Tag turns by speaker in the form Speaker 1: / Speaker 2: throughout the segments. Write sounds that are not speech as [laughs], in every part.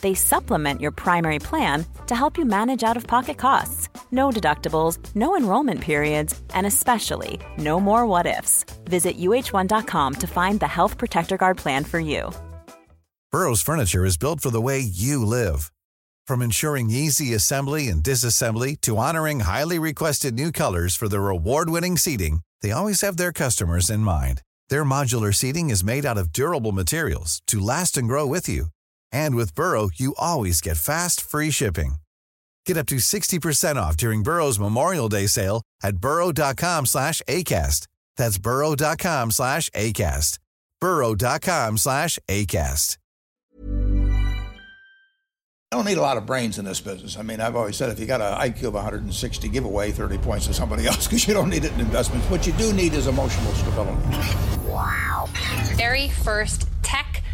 Speaker 1: They supplement your primary plan to help you manage out of pocket costs. No deductibles, no enrollment periods, and especially no more what ifs. Visit uh1.com to find the Health Protector Guard plan for you.
Speaker 2: Burrow's furniture is built for the way you live. From ensuring easy assembly and disassembly to honoring highly requested new colors for their award-winning seating, they always have their customers in mind. Their modular seating is made out of durable materials to last and grow with you. And with Burrow, you always get fast, free shipping. Get up to 60% off during Burrow's Memorial Day sale at burrow.com slash ACAST. That's burrow.com slash ACAST. burrow.com slash ACAST.
Speaker 3: I don't need a lot of brains in this business. I mean, I've always said if you got an IQ of 160, give away 30 points to somebody [laughs] else because you don't need it in investments. What you do need is emotional stability.
Speaker 4: Wow. Very first tech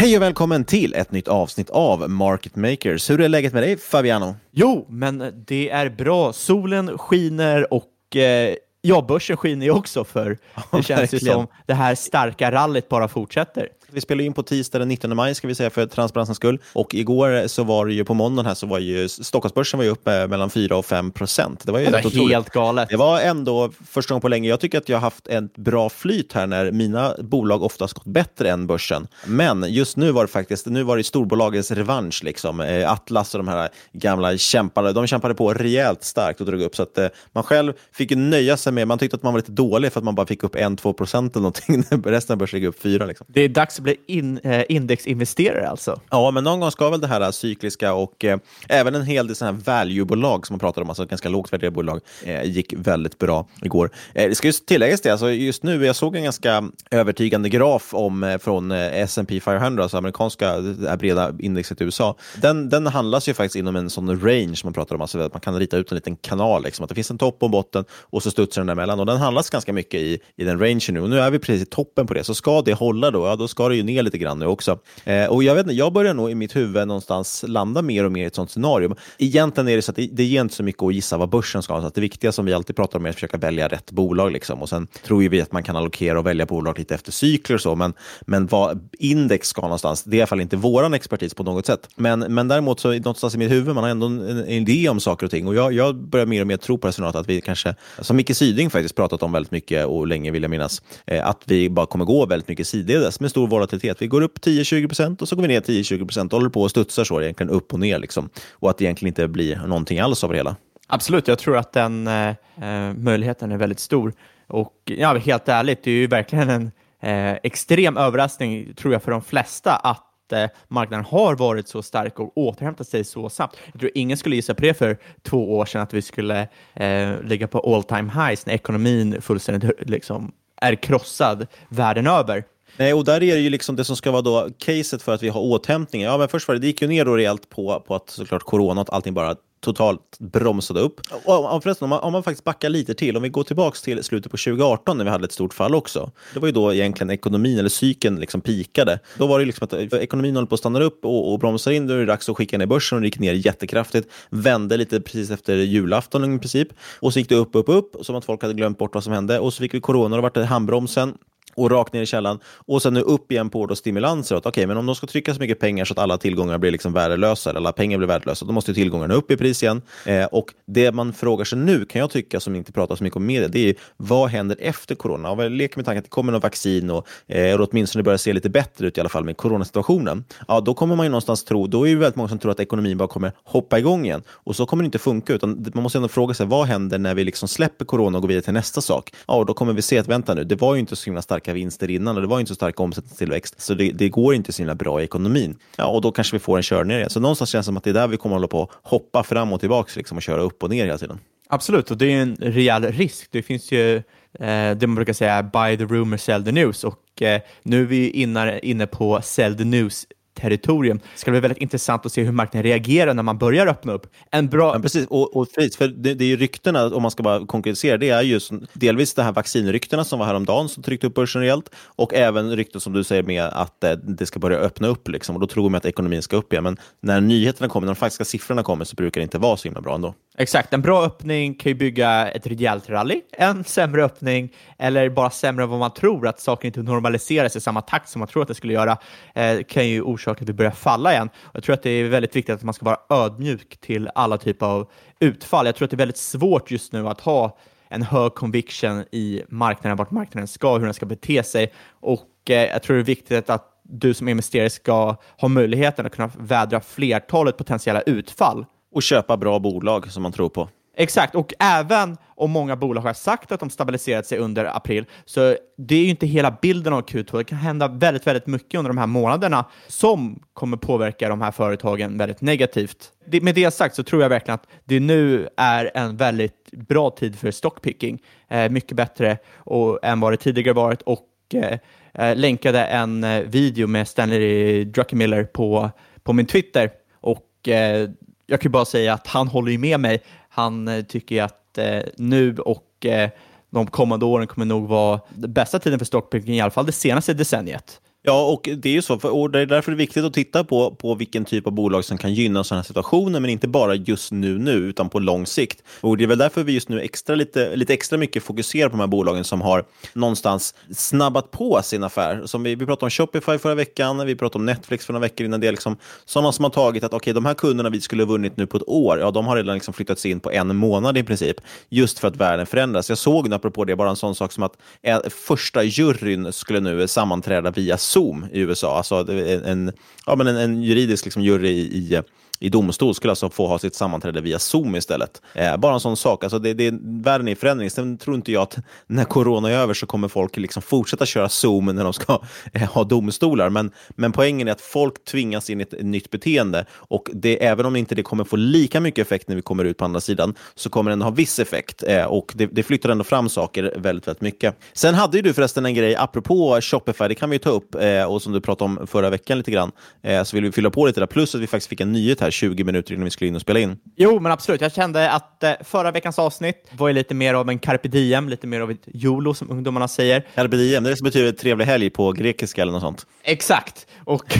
Speaker 5: Hej och välkommen till ett nytt avsnitt av Market Makers. Hur är läget med dig Fabiano?
Speaker 6: Jo, men det är bra. Solen skiner och eh, ja, börsen skiner ju också för det känns ju som det här starka rallyt bara fortsätter.
Speaker 5: Vi spelar in på tisdag den 19 maj ska vi säga för transparensens skull. Och igår så var det ju på måndagen här så var ju Stockholmsbörsen var ju uppe mellan 4 och 5 procent.
Speaker 6: Det var ju det var helt galet.
Speaker 5: Det var ändå första gången på länge. Jag tycker att jag har haft ett bra flyt här när mina bolag oftast gått bättre än börsen. Men just nu var det faktiskt, nu var det storbolagens revansch liksom. Eh, Atlas och de här gamla kämparna, de kämpade på rejält starkt och drog upp så att eh, man själv fick ju nöja sig med, man tyckte att man var lite dålig för att man bara fick upp 1-2 procent eller någonting. [laughs] Resten av börsen gick upp 4 liksom.
Speaker 6: Det är dags Alltså blir in, eh, indexinvesterare alltså?
Speaker 5: Ja, men någon gång ska väl det här eh, cykliska och eh, även en hel del sådana här value-bolag som man pratar om, alltså ganska lågt värderade bolag, eh, gick väldigt bra igår. Eh, det ska just tilläggas det, alltså just nu, jag såg en ganska övertygande graf om, eh, från eh, S&P 500, alltså amerikanska, eh, det här breda indexet i USA. Den, den handlas ju faktiskt inom en sån range som man pratar om, alltså att man kan rita ut en liten kanal, liksom, att det finns en topp och botten och så studsar den däremellan och den handlas ganska mycket i, i den rangen nu och nu är vi precis i toppen på det, så ska det hålla då, ja då ska det ju ner lite grann nu också. Eh, och jag vet inte, jag börjar nog i mitt huvud någonstans landa mer och mer i ett sånt scenario. Egentligen är det så att det, det ger inte så mycket att gissa vad börsen ska ha, så att det viktiga som vi alltid pratar om är att försöka välja rätt bolag. Liksom. Och sen tror ju vi att man kan allokera och välja bolag lite efter cykler och så, men, men vad index ska någonstans, det är i alla fall inte vår expertis på något sätt. Men, men däremot så någonstans i mitt huvud, man har ändå en, en idé om saker och ting och jag, jag börjar mer och mer tro på det scenariot att vi kanske, som Micke Syding faktiskt pratat om väldigt mycket och länge vill jag minnas, eh, att vi bara kommer gå väldigt mycket sidledes med stor volatilitet. Vi går upp 10-20 procent och så går vi ner 10-20 procent och håller på och studsar så egentligen upp och ner. Liksom. Och att det egentligen inte blir någonting alls av det hela.
Speaker 6: Absolut, jag tror att den eh, eh möjligheten är väldigt stor. Och ja, helt ärligt, det är ju verkligen en eh, extrem överraskning, tror jag, för de flesta att eh, marknaden har varit så stark och återhämtat sig så snabbt. Jag tror ingen skulle gissa på det för två år sedan, att vi skulle eh, ligga på all time highs när ekonomin fullständigt liksom, är krossad världen över.
Speaker 5: Nej, och där är det ju liksom det som ska vara då caset för att vi har återhämtning. Ja, men först var det, det gick ju ner då rejält på, på att såklart corona och allting bara totalt bromsade upp. Och, och förresten, om man, om man faktiskt backar lite till, om vi går tillbaka till slutet på 2018 när vi hade ett stort fall också. Det var ju då egentligen ekonomin eller cykeln liksom pikade. Då var det liksom att ekonomin håller på att stanna upp och, och bromsar in. Då är det dags att skicka ner börsen och det gick ner jättekraftigt. Vände lite precis efter julafton i princip. Och så gick det upp, upp, upp, som att folk hade glömt bort vad som hände. Och så fick vi corona och det handbromsen och rakt ner i källan. Och sen nu upp igen på då stimulanser. Okej, okay, men om de ska trycka så mycket pengar så att alla tillgångar blir liksom värdelösa, eller alla pengar blir värdelösa, då måste tillgångarna upp i pris igen. Eh, och det man frågar sig nu, kan jag tycka, som inte pratar så mycket om media, det är vad händer efter corona? Och jag leker med tanken att det kommer något vaccin och, eh, och åtminstone börjar se lite bättre ut i alla fall med coronasituationen. Ja, då kommer man ju någonstans tro, då är det väldigt många som tror att ekonomin bara kommer hoppa igång igen. Och så kommer det inte funka, utan man måste ändå fråga sig, vad händer när vi liksom släpper corona och går vidare till nästa sak? Ja, och då kommer vi se att, vänta nu, det var ju inte så himla starka vinster innan och det var inte så stark omsättningstillväxt, så det, det, går inte så himla bra i ekonomin. Ja, och då kanske vi får en körning igen. Så någonstans känns det som att det är där vi kommer att hålla på hoppa fram och tillbaka liksom, och köra upp och ner hela tiden.
Speaker 6: Absolut, och det är en rejäl risk. Det finns ju eh, det man brukar säga buy the rumor, sell the news och eh, nu är vi inne, inne på sell the news territorium. Det ska bli väldigt intressant att se hur marknaden reagerar när man börjar öppna upp. En bra...
Speaker 5: Ja, precis, och, och för det, det är ju ryktena, om man ska bara konkretisera, det är just delvis de här vaccinryktena som var häromdagen som tryckte upp börsen rejält och även rykten som du säger med att eh, det ska börja öppna upp liksom, och då tror man att ekonomin ska upp igen. Men när nyheterna kommer, när de faktiska siffrorna kommer så brukar det inte vara så himla bra ändå.
Speaker 6: Exakt, en bra öppning kan ju bygga ett rejält rally. En sämre öppning, eller bara sämre än vad man tror, att saker inte normaliseras i samma takt som man tror att det skulle göra, eh, kan ju orsak att vi börjar falla igen. Jag tror att det är väldigt viktigt att man ska vara ödmjuk till alla typer av utfall. Jag tror att det är väldigt svårt just nu att ha en hög conviction i marknaden, vart marknaden ska, hur den ska bete sig. Och eh, jag tror det är viktigt att du som investerare ska ha möjligheten att kunna vädra flertalet potentiella utfall.
Speaker 5: Och köpa bra bolag som man tror på.
Speaker 6: Exakt, och även om många bolag har sagt att de stabiliserat sig under april, så det är ju inte hela bilden av Q2. Det kan hända väldigt, väldigt mycket under de här månaderna som kommer påverka de här företagen väldigt negativt. med det sagt så tror jag verkligen att det nu är en väldigt bra tid för stockpicking. Eh, mycket bättre och, än vad det tidigare varit och eh, eh länkade en eh, video med Stanley Druckenmiller på, på min Twitter och eh, jag kan bara säga att han håller ju med mig. Han eh, tycker att eh, nu och eh, de kommande åren kommer nog vara den bästa tiden för stockpicking, i alla fall det senaste decenniet.
Speaker 5: Ja, och det är ju så. För, och det är därför det är viktigt att titta på, på vilken typ av bolag som kan gynna sådana här situationer, men inte bara just nu, nu, utan på lång sikt. Och Det är väl därför vi just nu extra, lite, lite extra mycket fokuserar på de här bolagen som har någonstans snabbat på sin affär. Som vi, vi pratade om Shopify förra veckan, vi pratade om Netflix för några veckor innan. Det är liksom sådana som har tagit att okay, de här kunderna vi skulle ha vunnit nu på ett år, ja, de har redan liksom flyttats in på en månad i princip, just för att världen förändras. Jag såg, apropå det, bara en sån sak som att eh, första juryn skulle nu sammanträda via Zoom i USA. Alltså en, en, ja, men en, en juridisk liksom, jury i, i i domstol skulle alltså få ha sitt sammanträde via Zoom istället. Eh, bara en sån sak. Alltså det, det, världen är i förändring. Sen tror inte jag att [laughs] när corona är över så kommer folk liksom fortsätta köra Zoom när de ska [laughs] eh, ha domstolar. Men, men poängen är att folk tvingas in i ett, nytt beteende och det, även om inte det kommer få lika mycket effekt när vi kommer ut på andra sidan så kommer det ändå ha viss effekt eh, och det, det, flyttar ändå fram saker väldigt, väldigt mycket. Sen hade ju du förresten en grej apropå Shopify, det kan vi ta upp eh, och som du pratade om förra veckan lite grann, eh, så vill vi fylla på lite där. Plus att vi faktiskt fick en nyhet här här 20 minuter innan vi skulle in och spela in.
Speaker 6: Jo, men absolut. Jag kände att eh, förra veckans avsnitt var lite mer av en carpe diem, lite mer av ett YOLO som ungdomarna säger.
Speaker 5: Carpe diem, det betyder trevlig helg på grekiska eller något sånt.
Speaker 6: Exakt. Och [laughs]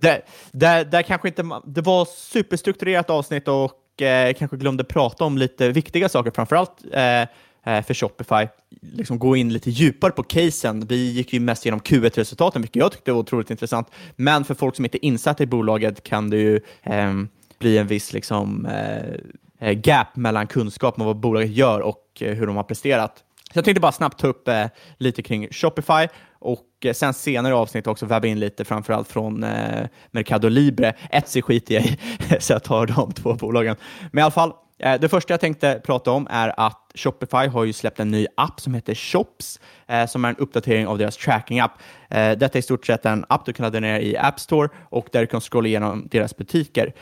Speaker 6: där, där, där kanske inte, det var superstrukturerat avsnitt och eh, kanske glömde prata om lite viktiga saker, framförallt eh, Eh, för Shopify. Liksom gå in lite djupare på casen. Vi gick ju mest igenom Q1-resultaten, vilket jag tyckte var otroligt intressant. Men för folk som inte är insatta i bolaget kan det ju eh, bli en viss liksom, eh, eh, gap mellan kunskap om vad bolaget gör och eh, hur de har presterat. Så jag tänkte bara snabbt ta upp eh, lite kring Shopify och eh, sen senare i avsnitt också väva in lite framförallt från eh, Mercado Libre. Etsy skiter jag i, [laughs] så jag tar de två bolagen. Men i alla fall, Eh, det första jag tänkte prata om är att Shopify har ju släppt en ny app som heter Shops, eh, som är en uppdatering av deras tracking-app. Eh, detta är i stort sett en app du kan ladda ner i App Store och där du kan scrolla igenom deras butiker.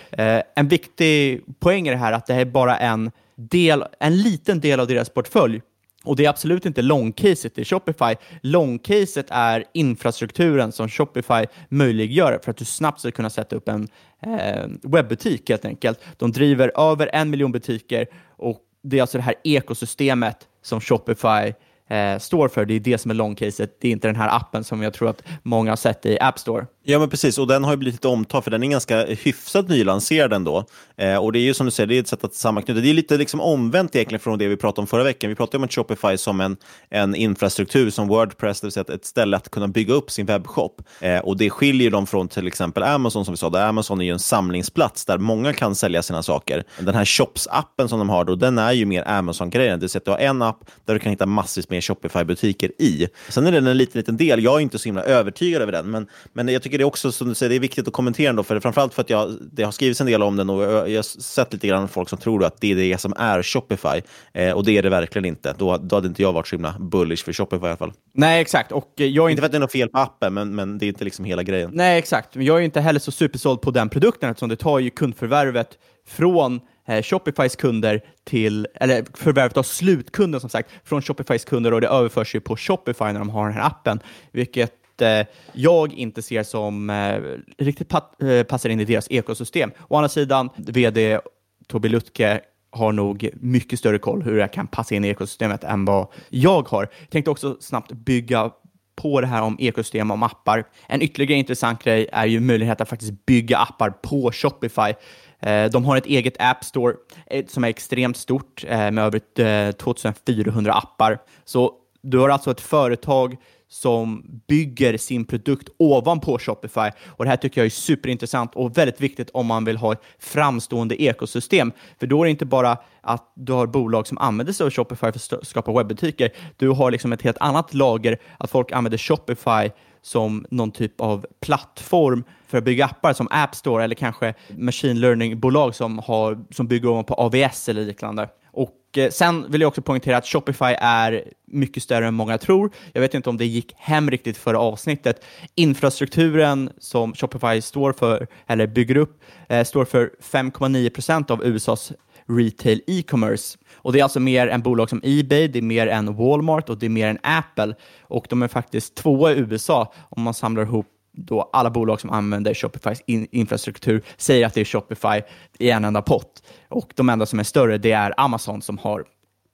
Speaker 6: En viktig poäng är det här att det är bara en, del, en liten del av deras portfölj och det är absolut inte långcaset i Shopify. Långcaset är infrastrukturen som Shopify möjliggör för att du snabbt ska kunna sätta upp en eh, webbutik helt enkelt. De driver över en miljon butiker och det är alltså det här ekosystemet som Shopify eh, står för. Det är det som är långcaset. Det är inte den här appen som jag tror att många har sett i App Store.
Speaker 5: Ja, men precis. Och den har ju blivit lite omtag, för den är ganska hyfsat nylanserad ändå. Eh, och det är ju som du säger, det är ett sätt att sammanknyta. Det är lite liksom omvänt egentligen från det vi pratade om förra veckan. Vi pratade om att Shopify som en, en infrastruktur, som Wordpress, det vill säga ett ställe att kunna bygga upp sin webbshop. Eh, och det skiljer dem från till exempel Amazon, som vi sa. Där Amazon är ju en samlingsplats där många kan sälja sina saker. Den här Shops-appen som de har, då, den är ju mer Amazon-grejen. Det vill säga att du har en app där du kan hitta massvis med Shopify-butiker i. Sen är den en liten, liten del. Jag är inte så himla övertygad över den, men, men jag tycker det är också, som du säger, det är viktigt att kommentera ändå, för framförallt för att jag, det har skrivits en del om den och jag, jag har sett lite grann folk som tror att det är det som är Shopify, eh, och det är det verkligen inte. Då, då hade inte jag varit så himla bullish för Shopify i alla fall.
Speaker 6: Nej, exakt. Och jag är
Speaker 5: Inte
Speaker 6: inte...
Speaker 5: för att det är något fel på appen, men, men det är inte liksom hela grejen.
Speaker 6: Nej, exakt. Men jag är inte heller så supersåld på den produkten eftersom det tar ju kundförvärvet från eh, Shopifys kunder till, eller förvärvet av slutkunden som sagt, från Shopifys kunder och det överförs ju på Shopify när de har den här appen, vilket eh, jag inte ser som eh, riktigt pat, eh, passar in i deras ekosystem. Å andra sidan, vd Tobi Lutke har nog mycket större koll hur det kan passa in i ekosystemet än vad jag har. Jag tänkte också snabbt bygga på det här om ekosystem, om appar. En ytterligare intressant grej är ju möjligheten att faktiskt bygga appar på Shopify. Eh, de har ett eget App Store eh, som är extremt stort eh, med över 2400 appar. Så du har alltså ett företag som bygger sin produkt ovanpå Shopify. Och Det här tycker jag är superintressant och väldigt viktigt om man vill ha ett framstående ekosystem. För då är det inte bara att du har bolag som använder sig av Shopify för att skapa webbutiker. Du har liksom ett helt annat lager, att folk använder Shopify som någon typ av plattform för att bygga appar som App Store eller kanske machine learning-bolag som, har, som bygger ovanpå AVS eller liknande. Och Eh, sen vill jag också poängtera att Shopify är mycket större än många tror. Jag vet inte om det gick hem riktigt förra avsnittet. Infrastrukturen som Shopify står för, eller bygger upp, eh, står för 5,9 procent av USAs retail e-commerce. Och det är alltså mer än bolag som Ebay, det är mer än Walmart och det är mer än Apple. Och de är faktiskt tvåa i USA om man samlar ihop då alla bolag som använder Shopifys in infrastruktur säger att det är Shopify i en enda pott. Och de enda som är större, det är Amazon som har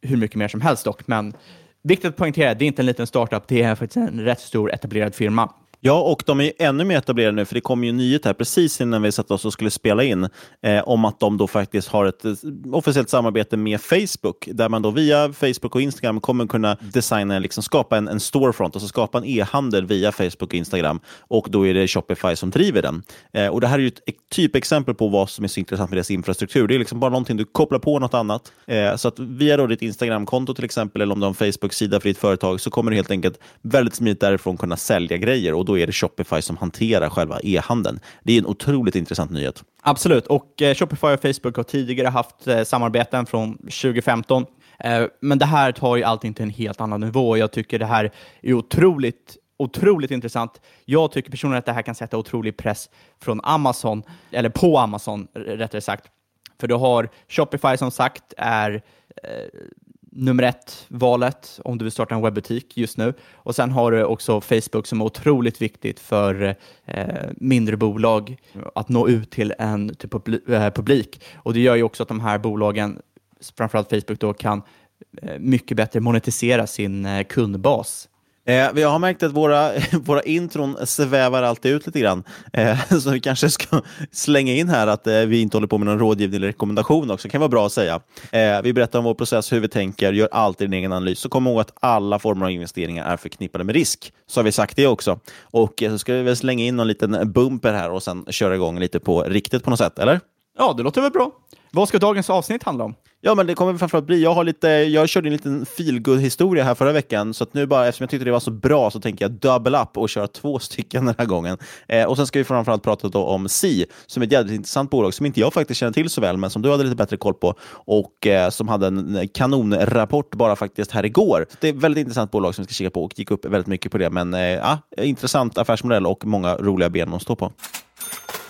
Speaker 6: hur mycket mer som helst dock. Men viktigt att poängtera, det är inte en liten startup, det är faktiskt en rätt stor etablerad firma.
Speaker 5: Ja, och de är ju ännu mer etablerade nu, för det kom ju en nyhet här precis innan vi satte oss och skulle spela in, eh, om att de då faktiskt har ett eh, officiellt samarbete med Facebook, där man då via Facebook och Instagram kommer kunna designa, liksom skapa en, en storefront, alltså skapa en e-handel via Facebook och Instagram, och då är det Shopify som driver den. Eh, och Det här är ju ett typexempel på vad som är så intressant med deras infrastruktur. Det är liksom bara någonting du kopplar på något annat. Eh, så att via då ditt Instagram-konto till exempel, eller om du har en Facebook-sida för ditt företag, så kommer du helt enkelt väldigt smidigt därifrån kunna sälja grejer. Och då är det Shopify som hanterar själva e-handeln. Det är en otroligt intressant nyhet.
Speaker 6: Absolut, och eh, Shopify och Facebook har tidigare haft eh, samarbeten från 2015. Eh, men det här tar ju allting till en helt annan nivå. Jag tycker det här är otroligt otroligt intressant. Jag tycker personligen att det här kan sätta otrolig press från Amazon, eller på Amazon rättare sagt. För du har Shopify som sagt är eh, nummer ett valet om du vill starta en webbutik just nu. Och sen har du också Facebook som är otroligt viktigt för eh, mindre bolag att nå ut till en till eh, publik. Och det gör ju också att de här bolagen, framförallt Facebook, då kan eh, mycket bättre monetisera sin eh, kundbas.
Speaker 5: Eh, vi har märkt att våra, [laughs] våra intron svävar alltid ut lite grann. Eh, [laughs] så vi kanske ska slänga in här att eh, vi inte håller på med någon rådgivning eller rekommendation också. Det kan vara bra att säga. Eh, vi berättar om vår process, hur vi tänker, gör alltid din egen analys. Så kom ihåg att alla former av investeringar är förknippade med risk. Så har vi sagt det också. Och eh, så ska vi väl slänga in någon liten bumper här och sen köra igång lite på riktigt på något sätt, eller?
Speaker 6: Ja, det låter väl bra. Vad ska dagens avsnitt handla om?
Speaker 5: Ja, men det kommer framförallt bli. Jag, har lite, jag körde en liten feelgood historia här förra veckan, så att nu bara, eftersom jag tyckte det var så bra så tänker jag double up och köra två stycken den här gången. Eh, och sen ska vi framförallt prata då om Si, som är ett jävligt intressant bolag som inte jag faktiskt känner till så väl, men som du hade lite bättre koll på och eh, som hade en eh, kanonrapport bara faktiskt här igår. Det är ett väldigt intressant bolag som vi ska kika på och gick upp väldigt mycket på det, men eh, ja, intressant affärsmodell och många roliga ben att stå på.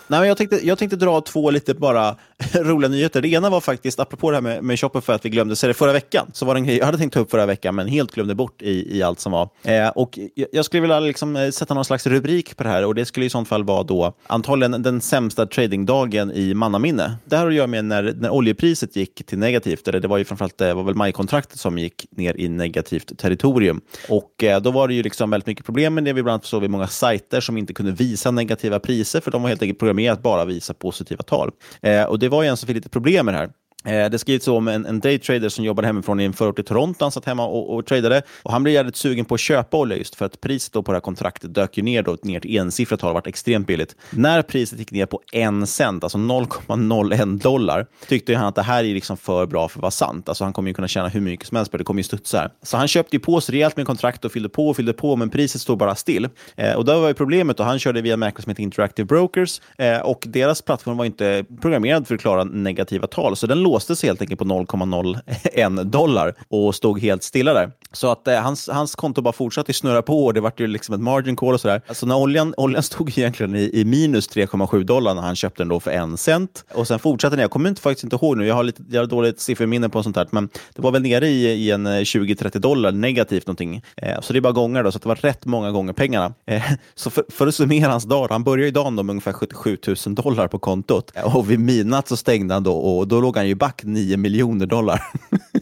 Speaker 5: Nej, men jag, tänkte, jag tänkte dra två lite bara [laughs] roliga nyheter. Det ena var faktiskt, apropå det här med, med Shopify, att vi glömde säga det förra veckan. Så var det en grej jag hade tänkt ta upp förra veckan, men helt glömde bort i, i allt som var. Eh, och jag, skulle vilja liksom, eh, sätta någon slags rubrik på det här och det skulle i sånt fall vara då antagligen den sämsta tradingdagen i mannaminne. Det här har att göra med när, när oljepriset gick till negativt, eller det var ju framförallt det var väl majkontraktet som gick ner i negativt territorium. Och eh, då var det ju liksom väldigt mycket problem med det. Vi bland annat såg vi många sajter som inte kunde visa negativa priser, för de var helt enkelt programmerade med att bara visa positiva tal. Eh, och det var ju en som fick lite problem med det här. Eh, det skrivs om en, en daytrader som jobbade hemifrån i en förort i Toronto. Han satt hemma och, och tradade. Och han blev jävligt sugen på att köpa olja just för att priset då på det här kontraktet dök ju ner, då, ner till ensiffrigt tal. varit extremt billigt. När priset gick ner på en cent, alltså 0,01 dollar, tyckte han att det här är liksom för bra för att vara sant. Alltså han kommer ju kunna tjäna hur mycket som helst på det. Det kommer ju studsa här. Så han köpte ju på sig rejält med kontrakt och fyllde på och fyllde på, men priset stod bara still. Eh, och det var ju problemet. Och han körde via en som heter Interactive Brokers eh, och deras plattform var inte programmerad för att klara negativa tal. Så den låstes helt enkelt på 0,01 dollar och stod helt stilla där. Så att eh, hans, hans konto bara fortsatte snurra på och det vart ju liksom ett margin call och sådär. Alltså när oljan, oljan [laughs] stod egentligen i, i minus 3,7 dollar när han köpte den då för en cent och sen fortsatte den. Jag kommer inte, faktiskt inte ihåg nu, jag har, lite, jag har dåligt sifferminne på sånt här, men det var väl nere i, i en eh, 20-30 dollar negativt någonting. Eh, så det är bara gånger då, så det var rätt många gånger pengarna. Eh, [laughs] så för, för att summera hans dag, han började ju dagen med ungefär 77 000 dollar på kontot och vid midnatt så stängde han då och då låg han ju back 9 miljoner dollar. [laughs]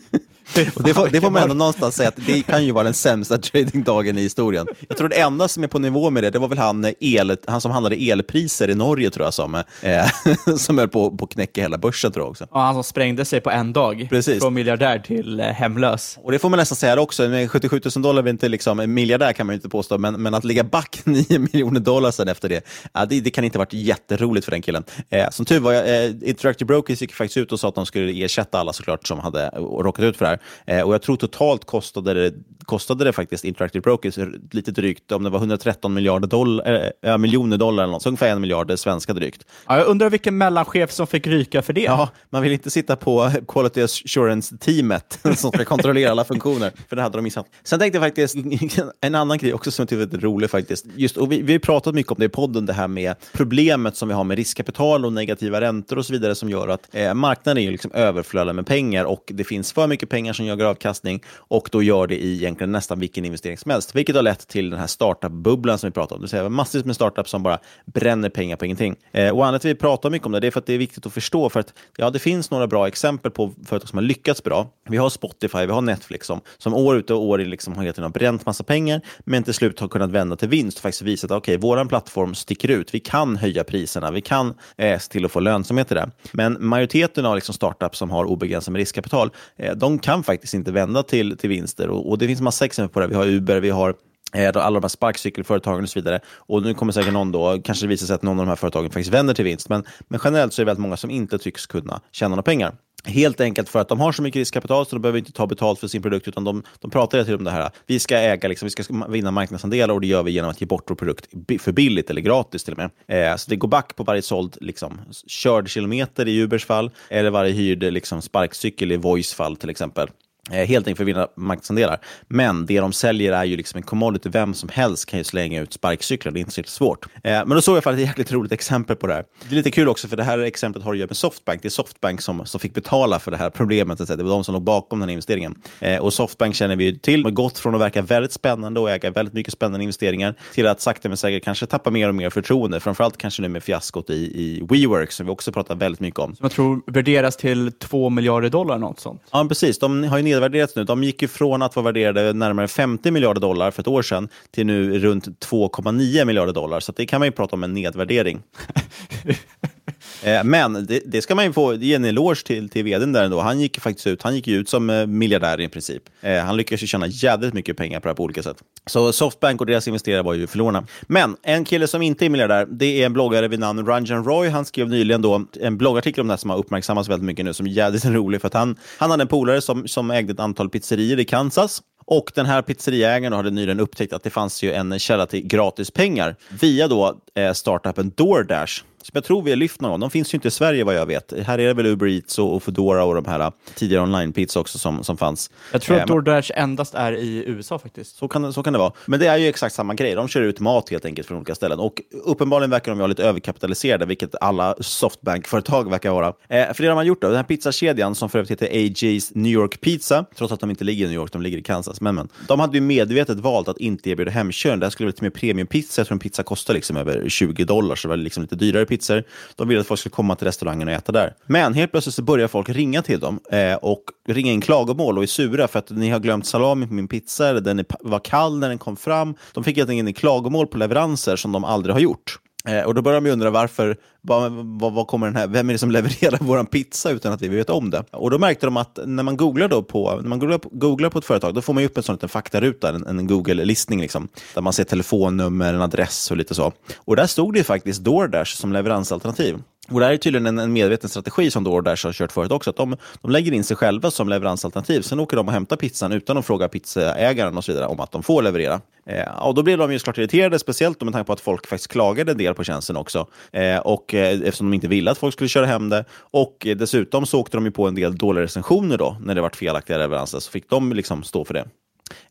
Speaker 5: Och det, får, det får man ändå någonstans säga att det kan ju vara den sämsta tradingdagen i historien. Jag tror det enda som är på nivå med det, det var väl han, eh, el, han som handlade elpriser i Norge, tror jag, som, eh, [laughs] som höll på att knäcka hela börsen. tror jag också.
Speaker 6: Och han som sprängde sig på en dag,
Speaker 5: Precis.
Speaker 6: från miljardär till eh, hemlös.
Speaker 5: Och det får man nästan säga också, med 77 000 dollar är inte liksom, en miljardär kan man ju inte påstå, men, men att ligga back [laughs] 9 miljoner dollar sen efter det, ja, det, det, kan inte ha varit jätteroligt för den killen. Eh, som tur var, eh, Interactive Brokers gick faktiskt ut och sa att de skulle ersätta alla såklart som hade råkat ut för det här. Eh, och jag tror totalt kostade det, kostade det faktiskt Interactive Brokers lite drygt, om det var 113 miljarder dollar, äh, miljoner dollar eller något, så ungefär en miljard svenska drygt.
Speaker 6: Ja, jag undrar vilken mellanchef som fick ryka för det.
Speaker 5: Ja, man vill inte sitta på Quality Assurance-teamet [laughs] som ska kontrollera alla funktioner, för det hade de missat. Sen tänkte jag faktiskt, [laughs] en annan grej också som jag är rolig faktiskt. Just, och vi, vi har pratat mycket om det i podden, det här med problemet som vi har med riskkapital och negativa räntor och så vidare som gör att eh, marknaden är liksom överflödad med pengar och det finns för mycket pengar som jagar avkastning och då gör det i egentligen nästan vilken investering som helst, vilket har lett till den här startup-bubblan som vi pratar om. Det vill säga massvis med startups som bara bränner pengar på ingenting. Eh, och anledningen till att vi pratar mycket om det, det är för att det är viktigt att förstå, för att ja, det finns några bra exempel på företag som har lyckats bra. Vi har Spotify, vi har Netflix som, som år ut och år in liksom har, har bränt massa pengar, men till slut har kunnat vända till vinst och faktiskt visat att okej, okay, vår plattform sticker ut. Vi kan höja priserna, vi kan eh, se till att få lönsamhet i det. Men majoriteten av liksom startups som har obegränsat med riskkapital, eh, de kan faktiskt inte vända till, till vinster. Och, och det finns massa exempel på det. Vi har Uber, vi har Eh, alla de här sparkcykelföretagen och så vidare. Och nu kommer säkert någon då, kanske det visar sig att någon av de här företagen faktiskt vänder till vinst. Men, men generellt så är det väldigt många som inte tycks kunna tjäna några pengar. Helt enkelt för att de har så mycket riskkapital så de behöver inte ta betalt för sin produkt, utan de, de pratar hela tiden om det här. Vi ska äga, liksom, vi ska vinna marknadsandelar och det gör vi genom att ge bort vår produkt för billigt eller gratis till och med. Eh, så det går back på varje såld liksom, körd kilometer i Ubers fall, eller varje hyrd liksom, sparkcykel i Voice fall till exempel. Eh, helt enkelt för att vinna marknadsandelar. Men det de säljer är ju liksom en commodity. Vem som helst kan ju slänga ut sparkcyklar. Det är inte så svårt. Eh, men då såg jag faktiskt ett jäkligt roligt exempel på det här. Det är lite kul också, för det här exemplet har att göra med Softbank. Det är Softbank som, som fick betala för det här problemet. Det var de som låg bakom den här investeringen. Eh, och Softbank känner vi till. De har gått från att verka väldigt spännande och äga väldigt mycket spännande investeringar till att sakta men säkert kanske tappa mer och mer förtroende. Framförallt kanske nu med fiaskot i, i WeWork som vi också pratar väldigt mycket om.
Speaker 6: Som jag tror värderas till 2 miljarder dollar, något sånt.
Speaker 5: Ja, precis. De har ju nedvärderats nu. De gick ju från att vara värderade närmare 50 miljarder dollar för ett år sedan till nu runt 2,9 miljarder dollar. Så det kan man ju prata om en nedvärdering. [laughs] Eh, men det, det, ska man ju få ge en eloge till, till vdn där ändå. Han gick faktiskt ut, han gick ut som eh, miljardär i princip. Eh, han lyckades ju tjäna jävligt mycket pengar på det här på olika sätt. Så Softbank och deras investerare var ju förlorarna. Men en kille som inte är miljardär, det är en bloggare vid namn Ranjan Roy. Han skrev nyligen då en bloggartikel om det här som har uppmärksammats väldigt mycket nu, som är jävligt [laughs] rolig. För att han, han hade en polare som, som ägde ett antal pizzerior i Kansas. Och den här pizzeriägaren hade nyligen upptäckt att det fanns ju en källa till gratis pengar via då eh, startupen DoorDash som jag tror vi har lyft någon gång. De finns ju inte i Sverige vad jag vet. Här är det väl Uber Eats och, och Foodora och de här uh, tidigare online-pizza också som, som fanns.
Speaker 6: Jag tror att
Speaker 5: Eh,
Speaker 6: DoorDash endast är i USA faktiskt.
Speaker 5: så kan, så kan det vara. Men det är ju exakt samma grej. De kör ut mat helt enkelt från olika ställen. Och uppenbarligen verkar de vara lite överkapitaliserade, vilket alla Softbank-företag verkar vara. Eh, för det de har gjort då, den här pizzakedjan som för övrigt heter AJ's New York Pizza, trots att de inte ligger i New York, de ligger i Kansas. Men, men. De hade ju medvetet valt att inte erbjuda hemkörning. Det här skulle vara lite mer premiumpizza. Jag tror en pizza kostar liksom över 20 dollar, så det var liksom lite dyrare pizzor. De ville att folk skulle komma till restaurangen och äta där. Men helt plötsligt så börjar folk ringa till dem eh, och ringa in klagomål och är sura för att ni har glömt salami på min pizza, eller den är, var kall när den kom fram. De fick helt enkelt in klagomål på leveranser som de aldrig har gjort. Eh, och då börjar de ju undra varför, vad, vad, vad kommer den här, vem är det som levererar [laughs] vår pizza utan att vi vet om det? Och då märkte de att när man googlar, då på, när man googlar, på, googlar på ett företag, då får man ju upp en sån liten faktaruta, en, en Google-listning, liksom, där man ser telefonnummer, en adress och lite så. Och där stod det ju faktiskt DoorDash som leveransalternativ. Och det här är tydligen en, en medveten strategi som DoorDash har kört förut också. Att de, de lägger in sig själva som leveransalternativ. Sen åker de och hämtar pizzan utan att fråga pizzaägaren och så vidare om att de får leverera. Eh, och då blev de ju såklart irriterade, speciellt med tanke på att folk faktiskt klagade en del på tjänsten också. Eh, och eh, eftersom de inte ville att folk skulle köra hem det. Och eh, dessutom så åkte de ju på en del dåliga recensioner då, när det var felaktiga leveranser. Så fick de liksom stå för det.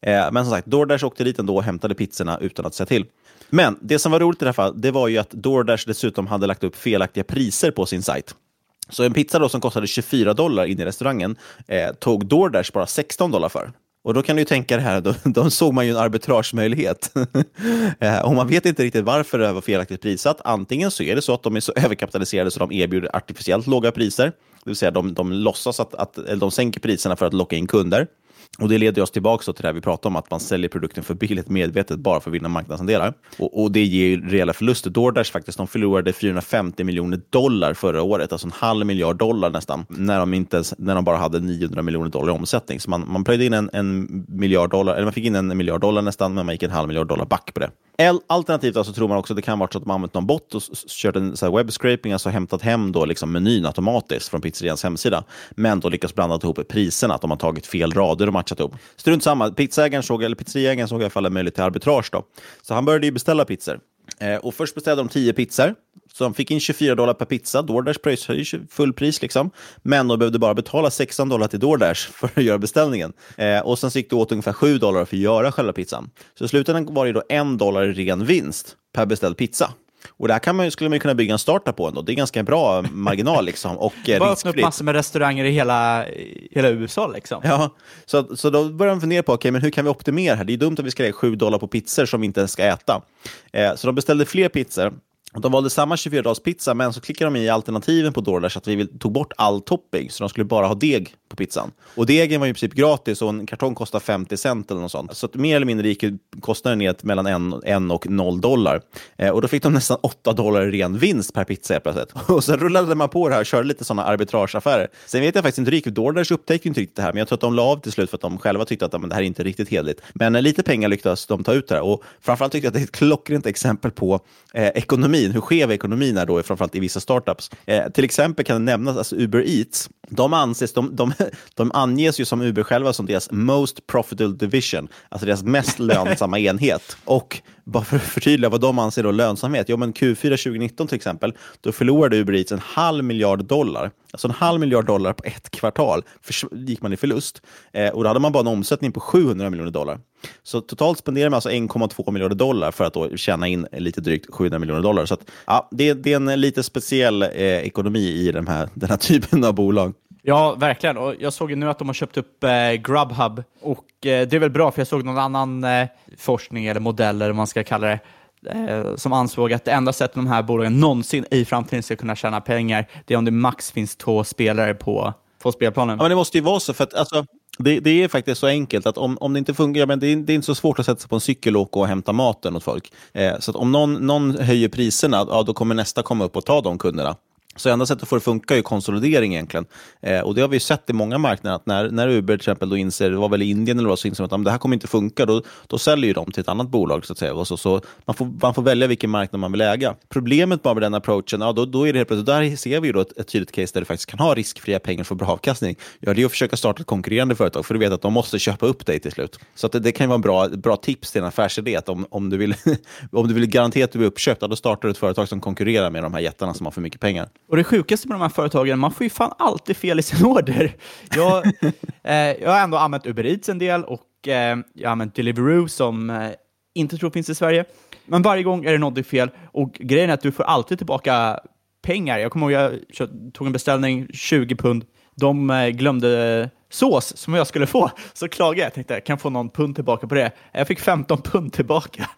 Speaker 5: Eh, men som sagt, DoorDash åkte dit ändå och hämtade pizzorna utan att säga till. Men det som var roligt i det här fallet, det var ju att DoorDash dessutom hade lagt upp felaktiga priser på sin sajt. Så en pizza då som kostade 24 dollar in i restaurangen eh, tog DoorDash bara 16 dollar för. Och då kan du ju tänka det här, då, [laughs] då såg man ju en arbitragemöjlighet. [laughs] eh, och man vet inte riktigt varför det var felaktigt prissatt. Antingen så är det så att de är så [laughs] överkapitaliserade så de erbjuder artificiellt låga priser. Det vill säga de, de låtsas att, att eller de sänker priserna för att locka in kunder. Och Det leder oss tillbaka till det här vi pratade om, att man säljer produkten för billigt medvetet bara för att vinna marknadsandelar. Och, och det ger ju reella förluster. DoorDash faktiskt, de förlorade 450 miljoner dollar förra året, alltså en halv miljard dollar nästan, när de, inte ens, när de bara hade 900 miljoner dollar i omsättning. Så man, man plöjde in en, en miljard dollar, eller man fick in en miljard dollar nästan, men man gick en halv miljard dollar back på det. Alternativt alltså tror man också att det kan vara så att de använt någon bot och kört en så webbscraping, alltså hämtat hem då liksom menyn automatiskt från pizzerians hemsida, men då lyckats blanda ihop priserna, att de har tagit fel rader och matchat ihop. Strunt samma, pizzeriägaren såg, eller pizzeriägaren såg i alla fall en möjlighet till arbitrage då. Så han började ju beställa pizzor. Eh, och först beställde de tio pizzor, så de fick in 24 dollar per pizza. DoorDash pröjsade ju full pris, liksom. men de behövde bara betala 16 dollar till DoorDash [laughs] för att göra beställningen. Eh, och sen gick det åt ungefär 7 dollar för att göra själva pizzan. Så i slutändan var det då en dollar i ren vinst per beställd pizza. Och det här kan man, skulle man kunna bygga en startup på ändå. Det är ganska bra [laughs] marginal liksom, och eh,
Speaker 6: Bara öppna upp massor med restauranger i hela, i hela USA liksom.
Speaker 5: Ja, så, så då börjar de fundera på okay, men hur kan vi optimera här. Det är dumt att vi ska lägga 7 dollar på pizzor som vi inte ens ska äta. Eh, så de beställde fler pizzor. De valde samma 24-dagspizza, men så klickade de i alternativen på DoorDash att vi tog bort all topping, så de skulle bara ha deg på pizzan. Och degen var ju i princip gratis och en kartong kostade 50 cent eller något sånt. Så att mer eller mindre gick kostnaden ner till mellan 1 och 0 dollar. Eh, och då fick de nästan 8 dollar i ren vinst per pizza helt plötsligt. [laughs] Och så rullade man på det här och körde lite sådana arbitrageaffärer. Sen vet jag faktiskt inte hur det gick, DoorDash upptäckte inte riktigt det här, men jag tror att de la av till slut för att de själva tyckte att men, det här är inte riktigt hederligt. Men eh, lite pengar lyckades de ta ut det här och framförallt tyckte jag att det är ett klockrent exempel på eh, ekonomin, hur skev ekonomin är då, framförallt i vissa startups. Eh, till exempel kan det nämnas alltså Uber Eats. De, anses, de, de, [laughs] de anges ju som Uber själva som deras most profitable division, alltså deras mest [laughs] lönsamma enhet. Och bara för att förtydliga vad de anser då lönsamhet, Jo, men Q4 2019 till exempel, då förlorade Uber Eats en halv miljard dollar. Alltså en halv miljard dollar på ett kvartal för, gick man i förlust. Eh, och då hade man bara en omsättning på 700 miljoner dollar. Så totalt spenderar man alltså 1,2 miljarder dollar för att då tjäna in lite drygt 700 miljoner dollar. Så att, ja, det, det är en lite speciell eh, ekonomi i den här, den här typen av bolag.
Speaker 6: Ja, verkligen. Och jag såg ju nu att de har köpt upp eh, Grubhub och eh, det är väl bra för jag såg någon annan eh, forskning eller modell eller vad man ska kalla det eh, som ansåg att det enda sättet de här bolagen någonsin i framtiden ska kunna tjäna pengar det är om det max finns två spelare på, på spelplanen.
Speaker 5: Ja, men det måste ju vara så, för att alltså, det, det är faktiskt så enkelt att om, om det inte fungerar, men det är, det är inte så svårt att sätta sig på en cykel och åka och hämta maten åt folk. Eh, så att om någon, någon höjer priserna, ja, då kommer nästa komma upp och ta de kunderna. Så enda sättet att få det att funka är ju konsolidering egentligen. Eh, och det har vi sett i många marknader, att när, när Uber till exempel då inser, det var väl i Indien eller vad, så inser att det här kommer inte funka, då, då säljer ju de till ett annat bolag. så att säga. Så, så man, får, man får välja vilken marknad man vill äga. Problemet bara med den approachen, ja, då, då är det helt plötsligt, där ser vi ju då ett, ett tydligt case där du faktiskt kan ha riskfria pengar för bra avkastning. Ja, det är att försöka starta ett konkurrerande företag, för du vet att de måste köpa upp dig till slut. Så att det, det kan ju vara en bra, bra tips till en affärsidé, att om, om, du vill, [laughs] om du vill garantera att du blir uppköpt, då startar du ett företag som konkurrerar med de här jättarna som har för mycket pengar.
Speaker 6: Och det sjukaste med de här företagen, man får ju fan alltid fel i sin [laughs] order. Jag, eh, jag har ändå använt Uber Eats en del och eh, jag har använt Deliveroo som eh, inte tror finns i Sverige. Men varje gång är det något fel och grejen är att du får alltid tillbaka pengar. Jag kommer ihåg jag tog en beställning, 20 pund. De eh, glömde sås som jag skulle få. Så klagade jag. Jag tänkte, jag kan få någon pund tillbaka på det. Jag fick 15 pund tillbaka.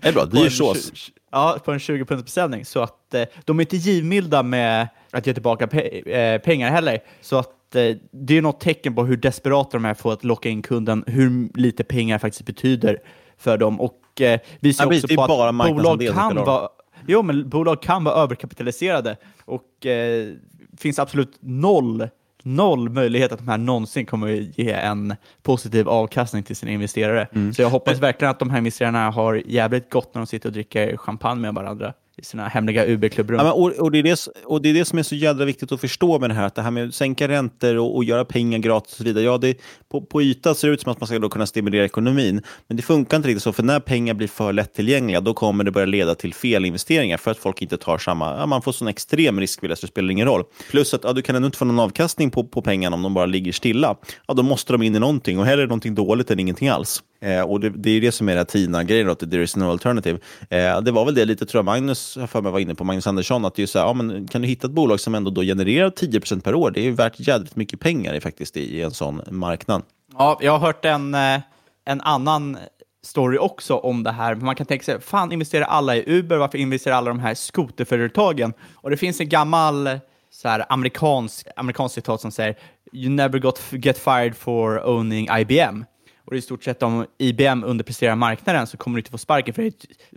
Speaker 5: Det är bra, dyr [laughs] sås.
Speaker 6: Ja, på en 20 punds beställning. Så att eh, de är inte givmilda med att ge tillbaka pe eh, pengar heller. Så att eh, det är något tecken på hur desperata de är för att locka in kunden, hur lite pengar faktiskt betyder för dem. Och eh, visar
Speaker 5: ja,
Speaker 6: också på att bolag kan, vara, jo, men bolag kan vara överkapitaliserade och eh, finns absolut noll noll möjlighet att de här någonsin kommer ge en positiv avkastning till sina investerare. Mm. Så jag hoppas verkligen att de här investerarna har jävligt gott när de sitter och dricker champagne med varandra i sina hemliga UB-klubbrum.
Speaker 5: Ja, och, och, det är det, och det är det som är så jädra viktigt att förstå med det här, att det här med att sänka räntor och, och göra pengar gratis och så vidare. Ja, det, på, på ytan ser det ut som att man ska då kunna stimulera ekonomin, men det funkar inte riktigt så, för när pengar blir för lättillgängliga, då kommer det börja leda till felinvesteringar för att folk inte tar samma, ja, man får sån extrem riskvilja så det spelar ingen roll. Plus att ja, du kan ändå inte få någon avkastning på, på pengarna om de bara ligger stilla. Ja, då måste de in i någonting och hellre någonting dåligt än ingenting alls. Eh, och det, det är det som är den TINA-grejen, att there is no alternative. Eh, det var väl det lite, tror jag Magnus för mig var inne på, Magnus Andersson, att det är så här, ja, men kan du hitta ett bolag som ändå då genererar 10% per år? Det är ju värt jädrigt mycket pengar faktiskt i, en sån marknad.
Speaker 6: Ja, jag har hört en, eh, en annan story också om det här. Man kan tänka sig, fan investerar alla i Uber? Varför investerar alla de här skoterföretagen? Och det finns en gammal så här, amerikansk, amerikansk citat som säger You never got get fired for owning IBM. Och det är i stort sett om IBM underpresterar marknaden så kommer du inte få sparken för det är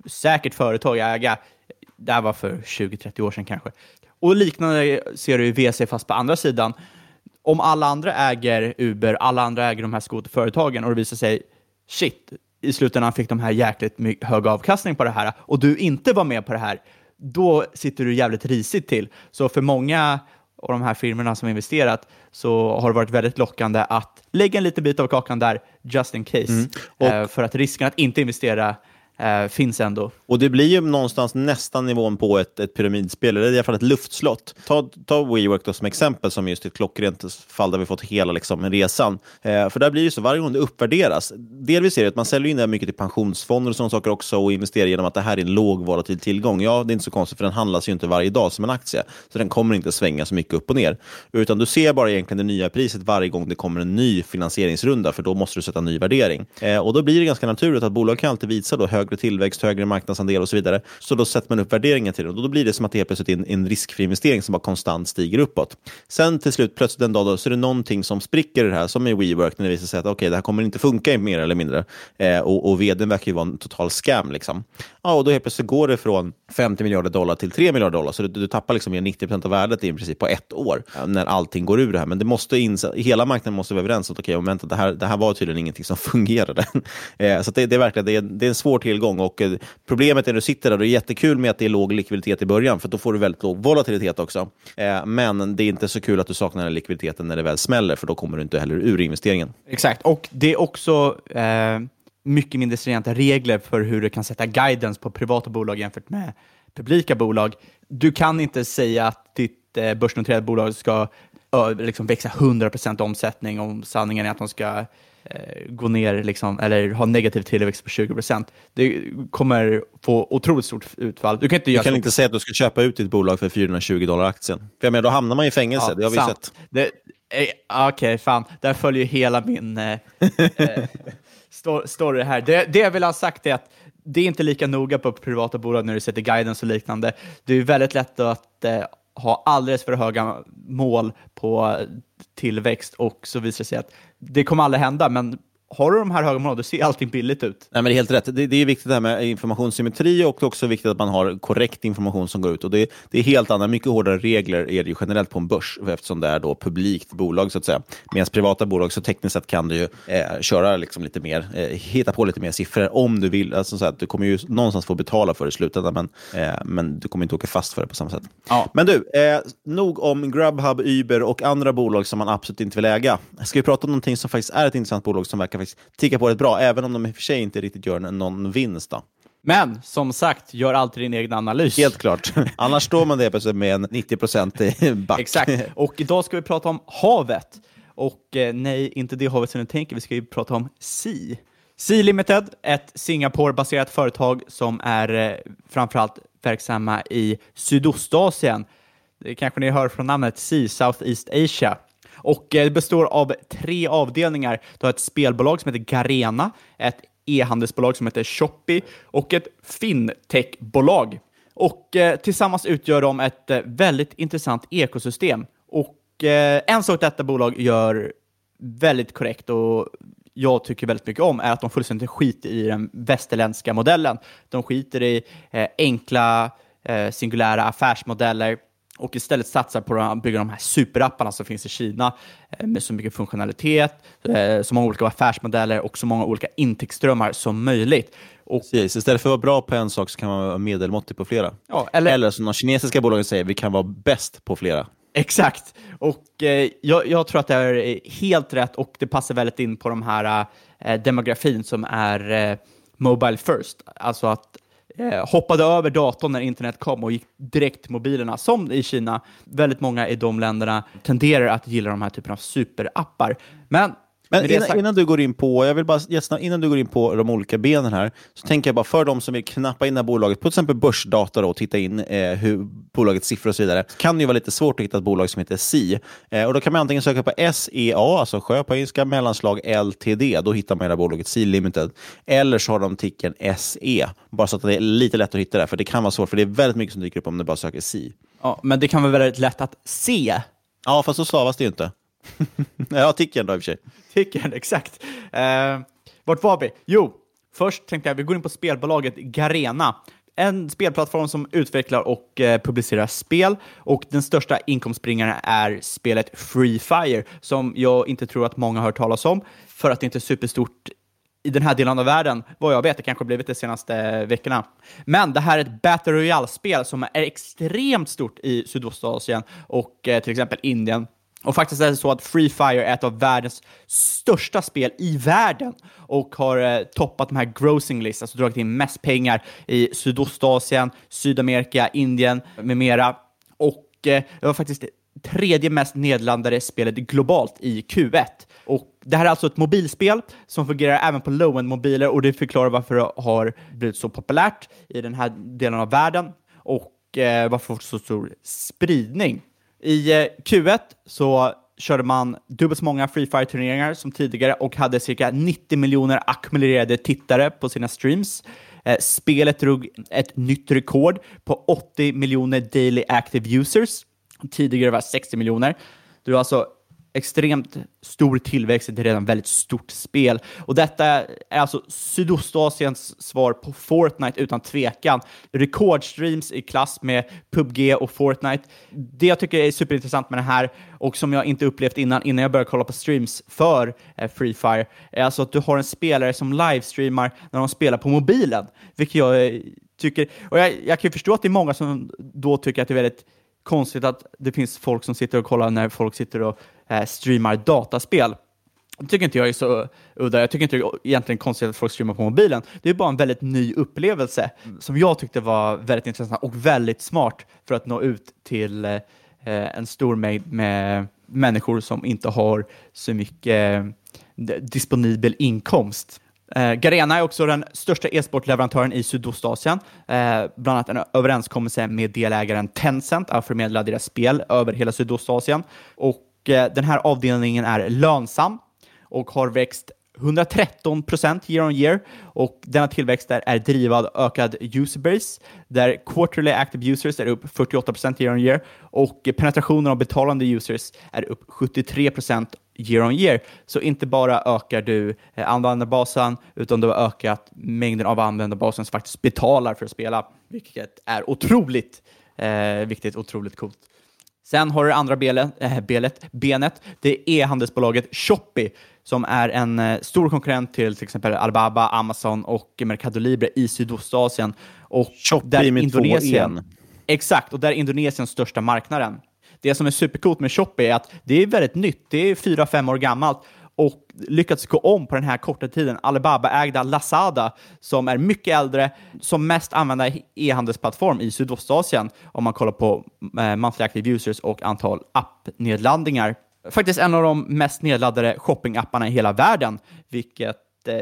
Speaker 6: ett säkert företag att äga. Det här var för 20-30 år sedan kanske. Och liknande ser du i VC fast på andra sidan. Om alla andra äger Uber, alla andra äger de här skoterföretagen och det visar sig shit, i slutändan fick de här jäkligt hög avkastning på det här och du inte var med på det här, då sitter du jävligt risigt till. Så för många och de här firmorna som investerat så har det varit väldigt lockande att lägga en liten bit av kakan där just in case. Mm. Och, eh, för att risken att inte investera eh, finns ändå.
Speaker 5: Och det blir ju någonstans nästan nivån på ett, ett pyramidspel, eller i alla fall ett luftslott. Ta, ta WeWork då som exempel, som just ett klockrent fall där vi fått hela liksom, resan. Eh, för där blir det så, varje gång det uppvärderas, delvis är det att man säljer in det här mycket till pensionsfonder och sådana saker också och investerar genom att det här är en låg volatil tillgång. Ja, det är inte så konstigt, för den handlas ju inte varje dag som en aktie, så den kommer inte svänga så mycket upp och ner. Utan du ser bara egentligen det nya priset varje gång det kommer en ny finansieringsrunda, för då måste du sätta en ny värdering. Eh, och då blir det ganska naturligt att bolag kan alltid visa då högre tillväxt, högre marknadsandel och så vidare. Så då sätter man upp värderingen till det och då blir det som att det helt plötsligt är en, en riskfri investering som bara konstant stiger uppåt. Sen till slut, plötsligt en dag, då, så är det någonting som spricker i det här, som i WeWork, när det visar sig att okay, det här kommer inte funka mer eller mindre. Eh, och, och vdn verkar ju vara en total scam. Liksom. Ja, och då helt plötsligt går det från 50 miljarder dollar till 3 miljarder dollar, så du, du tappar liksom 90 procent av värdet i princip på ett år, eh, när allting går ur det här. Men det måste hela marknaden måste vara överens om att okay, vänta, det, här, det här var tydligen ingenting som [laughs] fungerade. eh, så det, det, är verkligen det är, det är en svår till tillgång och eh, problemet är när du sitter där, det är jättekul med att det är låg likviditet i början, för då får du väldigt låg volatilitet också. Eh, men det är inte så kul att du saknar den likviditeten när det väl smäller, för då kommer du inte heller ur investeringen.
Speaker 6: Exakt, och det är också eh, mycket mindre stringenta regler för hur du kan sätta guidance på privata bolag jämfört med publika bolag. Du kan inte säga att ditt eh, börsnoterade bolag ska liksom växa 100% omsättning om sanningen är att de ska gå ner liksom, eller ha negativ tillväxt på 20% Det kommer få otroligt stort utfall.
Speaker 5: Du kan inte, du kan inte säga att du ska köpa ut ditt bolag för 420 dollar aktien. För jag menar, då hamnar man i fängelse, ja, det har vi sant. sett.
Speaker 6: Eh, Okej, okay, fan. Där följer hela min eh, [laughs] eh story här. Det, det jag vill ha sagt är att det är inte lika noga på privata bolag när du sätter guidance och liknande. Det är väldigt lätt att eh, ha alldeles för höga mål på tillväxt och så visar det sig att det kommer aldrig hända, men har du de här höga målen, då ser allting billigt ut.
Speaker 5: Nej, men det är helt rätt. Det, det är viktigt det här med informationssymmetri och det är också viktigt att man har korrekt information som går ut. Och det, det är helt andra, mycket hårdare regler är det ju generellt på en börs eftersom det är då publikt bolag så att säga. Medan privata bolag så tekniskt sett kan du ju eh, köra liksom lite mer, eh, hitta på lite mer siffror om du vill. Alltså så att du kommer ju någonstans få betala för det i slutändan, men, eh, men du kommer inte åka fast för det på samma sätt.
Speaker 6: Ja.
Speaker 5: Men du, eh, nog om Grubhub, Uber och andra bolag som man absolut inte vill äga. Ska vi prata om någonting som faktiskt är ett intressant bolag som verkar faktiskt ticka på rätt bra, även om de i och för sig inte riktigt gör någon vinst. Då.
Speaker 6: Men som sagt, gör alltid din egen analys.
Speaker 5: Helt klart. [laughs] Annars står man där plötsligt med en 90 procent back.
Speaker 6: Exakt. Och idag ska vi prata om havet. Och eh, nej, inte det havet som ni tänker. Vi ska ju prata om Sea. Sea Limited, ett Singapore-baserat företag som är eh, framförallt verksamma i Sydostasien. Det kanske ni hör från namnet Sea, Southeast Asia. Och eh, det består av tre avdelningar. Du har ett spelbolag som heter Garena, ett e-handelsbolag som heter Shopee och ett fintechbolag. Och eh, tillsammans utgör de ett eh, väldigt intressant ekosystem. Och eh, en sak detta bolag gör väldigt korrekt och jag tycker väldigt mycket om är att de fullständigt skiter i den västerländska modellen. De skiter i eh, enkla eh, singulära affärsmodeller och istället satsar på att bygga de här superapparna som finns i Kina eh, med så mycket funktionalitet, eh, så många olika affärsmodeller och så många olika intäktsströmmar som möjligt. Och,
Speaker 5: Precis. Istället för att vara bra på en sak så kan man vara medelmåttig på flera.
Speaker 6: Ja, eller,
Speaker 5: eller som de kinesiska bolagen säger, vi kan vara bäst på flera.
Speaker 6: Exakt. Och eh, jag, jag, tror att det är helt rätt och det passar väldigt in på de här eh, demografin som är eh, Mobile first. Alltså att Eh, hoppade över datorn när internet kom och gick direkt till mobilerna, som i Kina. Väldigt många i de länderna tenderar att gilla de här typerna av superappar. Men
Speaker 5: men innan, innan, du går in på, jag vill bara innan du går in på de olika benen här, så tänker jag bara för de som vill knappa in det här bolaget på till exempel börsdata då, och titta in eh, hur bolagets siffror och så vidare, kan det ju vara lite svårt att hitta ett bolag som heter SI. Eh, och då kan man antingen söka på SEA, alltså sjö på engelska, mellanslag LTD, då hittar man här bolaget SI Limited. Eller så har de ticken SE, bara så att det är lite lätt att hitta det, för det kan vara svårt, för det är väldigt mycket som dyker upp om du bara söker SI.
Speaker 6: Ja, men det kan vara väldigt lätt att se.
Speaker 5: Ja, fast så stavas det ju inte. [laughs] ja, ticken då i och för sig.
Speaker 6: Ticken, exakt. Eh, vart var vi? Jo, först tänkte jag vi går in på spelbolaget Garena. En spelplattform som utvecklar och eh, publicerar spel och den största inkomstbringaren är spelet Free Fire som jag inte tror att många har hört talas om för att det inte är superstort i den här delen av världen, vad jag vet, det kanske har blivit de senaste veckorna. Men det här är ett Battle Royale-spel som är extremt stort i Sydostasien och eh, till exempel Indien och faktiskt är det så att Free Fire är ett av världens största spel i världen och har eh, toppat de här grossing lists, alltså dragit in mest pengar i Sydostasien, Sydamerika, Indien med mera. Och eh, det var faktiskt det tredje mest nedlandade spelet globalt i Q1. Och det här är alltså ett mobilspel som fungerar även på low-end-mobiler och det förklarar varför det har blivit så populärt i den här delen av världen och eh, varför det har fått så stor spridning. I eh, Q1 så körde man dubbelt så många Free Fire-turneringar som tidigare och hade cirka 90 miljoner ackumulerade tittare på sina streams. Eh, spelet drog ett nytt rekord på 80 miljoner daily active users. Tidigare var det 60 miljoner. Det var alltså extremt stor tillväxt i ett redan väldigt stort spel. Och detta är alltså Sydostasiens svar på Fortnite utan tvekan. Rekordstreams i klass med PubG och Fortnite. Det jag tycker är superintressant med det här och som jag inte upplevt innan, innan jag började kolla på streams för eh, Free Fire, är alltså att du har en spelare som livestreamar när de spelar på mobilen, vilket jag eh, tycker, och jag, jag kan ju förstå att det är många som då tycker att det är väldigt konstigt att det finns folk som sitter och kollar när folk sitter och Eh, streamar dataspel. Det tycker inte jag är så udda. Jag tycker inte det är egentligen konstigt att folk streamar på mobilen. Det är bara en väldigt ny upplevelse som jag tyckte var väldigt intressant och väldigt smart för att nå ut till eh, en stor mängd med människor som inte har så mycket eh, disponibel inkomst. Eh, Garena är också den största e-sportleverantören i Sydostasien. Eh, bland annat en överenskommelse med delägaren Tencent att förmedla deras spel över hela Sydostasien. Och Eh, den här avdelningen är lönsam och har växt 113 procent year on year och denna tillväxt är, är drivad av ökad userbase där quarterly active users är upp 48 procent year on year och penetrationen av betalande users är upp 73 procent year on year. Så inte bara ökar du eh, användarbasen, utan du har ökat mängden av användarbasen som faktiskt betalar för att spela, vilket är otroligt eh, viktigt, otroligt coolt. Sen har du det andra belet, äh, belet, benet, det är e-handelsbolaget Shopee som är en eh, stor konkurrent till till exempel Alibaba, Amazon och Mercado Libre i Sydostasien. Och
Speaker 5: Shopee med två en.
Speaker 6: Exakt, och där är Indonesiens största marknaden. Det som är supercoolt med Shopee är att det är väldigt nytt. Det är fyra, fem år gammalt och lyckats gå om på den här korta tiden. Alibaba-ägda Lazada, som är mycket äldre, som mest använda e-handelsplattform i Sydostasien om man kollar på eh, monthly active users och antal appnedladdningar. Faktiskt en av de mest nedladdade shoppingapparna i hela världen, vilket eh,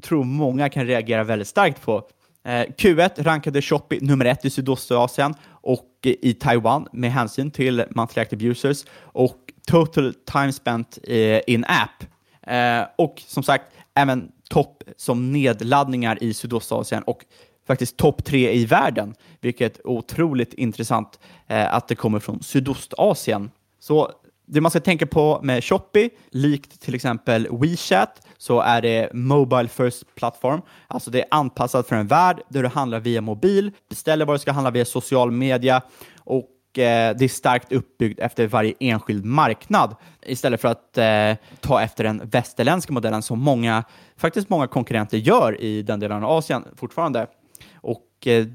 Speaker 6: tror många kan reagera väldigt starkt på. Eh, Q1 rankade Shopee nummer ett i Sydostasien och eh, i Taiwan med hänsyn till monthly active users och total time spent eh, in app. Eh, och som sagt, även topp som nedladdningar i Sydostasien och faktiskt topp tre i världen, vilket är otroligt intressant eh, att det kommer från Sydostasien. Så det man ska tänka på med Shopee, likt till exempel WeChat, så är det Mobile First Platform, Alltså det är anpassat för en värld där du handlar via mobil, beställer vad du ska handla via social media och eh, det är starkt uppbyggt efter varje enskild marknad istället för att eh, ta efter den västerländska modellen som många, faktiskt många konkurrenter gör i den delen av Asien fortfarande. Och eh,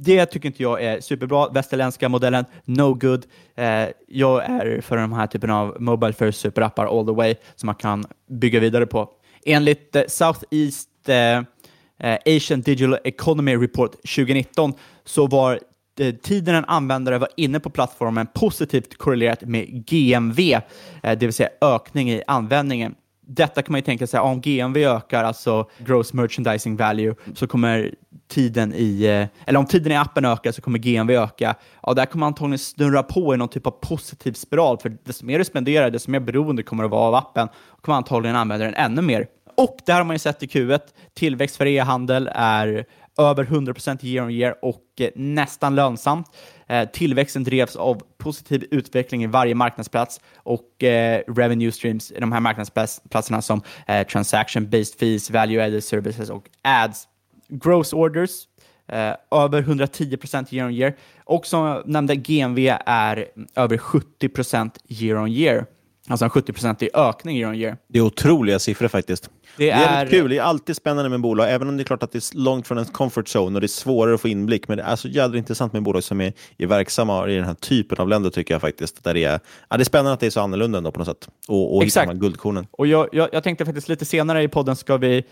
Speaker 6: det tycker inte jag är superbra. Västerländska modellen, no good. Eh, jag är för den här typen av Mobile First superappar all the way som man kan bygga vidare på. Enligt eh, Southeast eh, eh, Asian Digital Economy Report 2019 så var Eh, tiden en användare var inne på plattformen positivt korrelerat med GMV, eh, det vill säga ökning i användningen detta kan man ju tänka sig, om GMV ökar, alltså gross merchandising value, så kommer tiden i, eh, eller om tiden i appen ökar så kommer GMV öka. Ja, där kommer man antagligen snurra på i någon typ av positiv spiral, för desto mer du spenderar, desto mer beroende kommer du vara av appen och kommer antagligen använda den ännu mer. Och det här har man ju sett i Q1, tillväxt för e-handel är över 100% year on year och eh, nästan lönsamt. Eh, tillväxten drevs av positiv utveckling i varje marknadsplats och eh, revenue streams i de här marknadsplatserna som transaction-based fees, value-added services och ads. Gross orders över 110% year on year och som jag nämnde, GMV är över 70% year on year. Alltså en 70% ökning year on year.
Speaker 5: Det är otroliga siffror faktiskt.
Speaker 6: Det,
Speaker 5: det är,
Speaker 6: är
Speaker 5: kul. Det är alltid spännande med bolag, även om det är klart att det är långt från en comfort zone och det är svårare att få inblick. Men det är så jävla intressant med bolag som är, är verksamma i den här typen av länder, tycker jag faktiskt. Där det, är, ja, det är spännande att det är så annorlunda ändå på något sätt. Och, och
Speaker 6: Exakt.
Speaker 5: hitta de här guldkornen.
Speaker 6: Och jag, jag, jag, tänkte faktiskt lite senare i podden ska vi,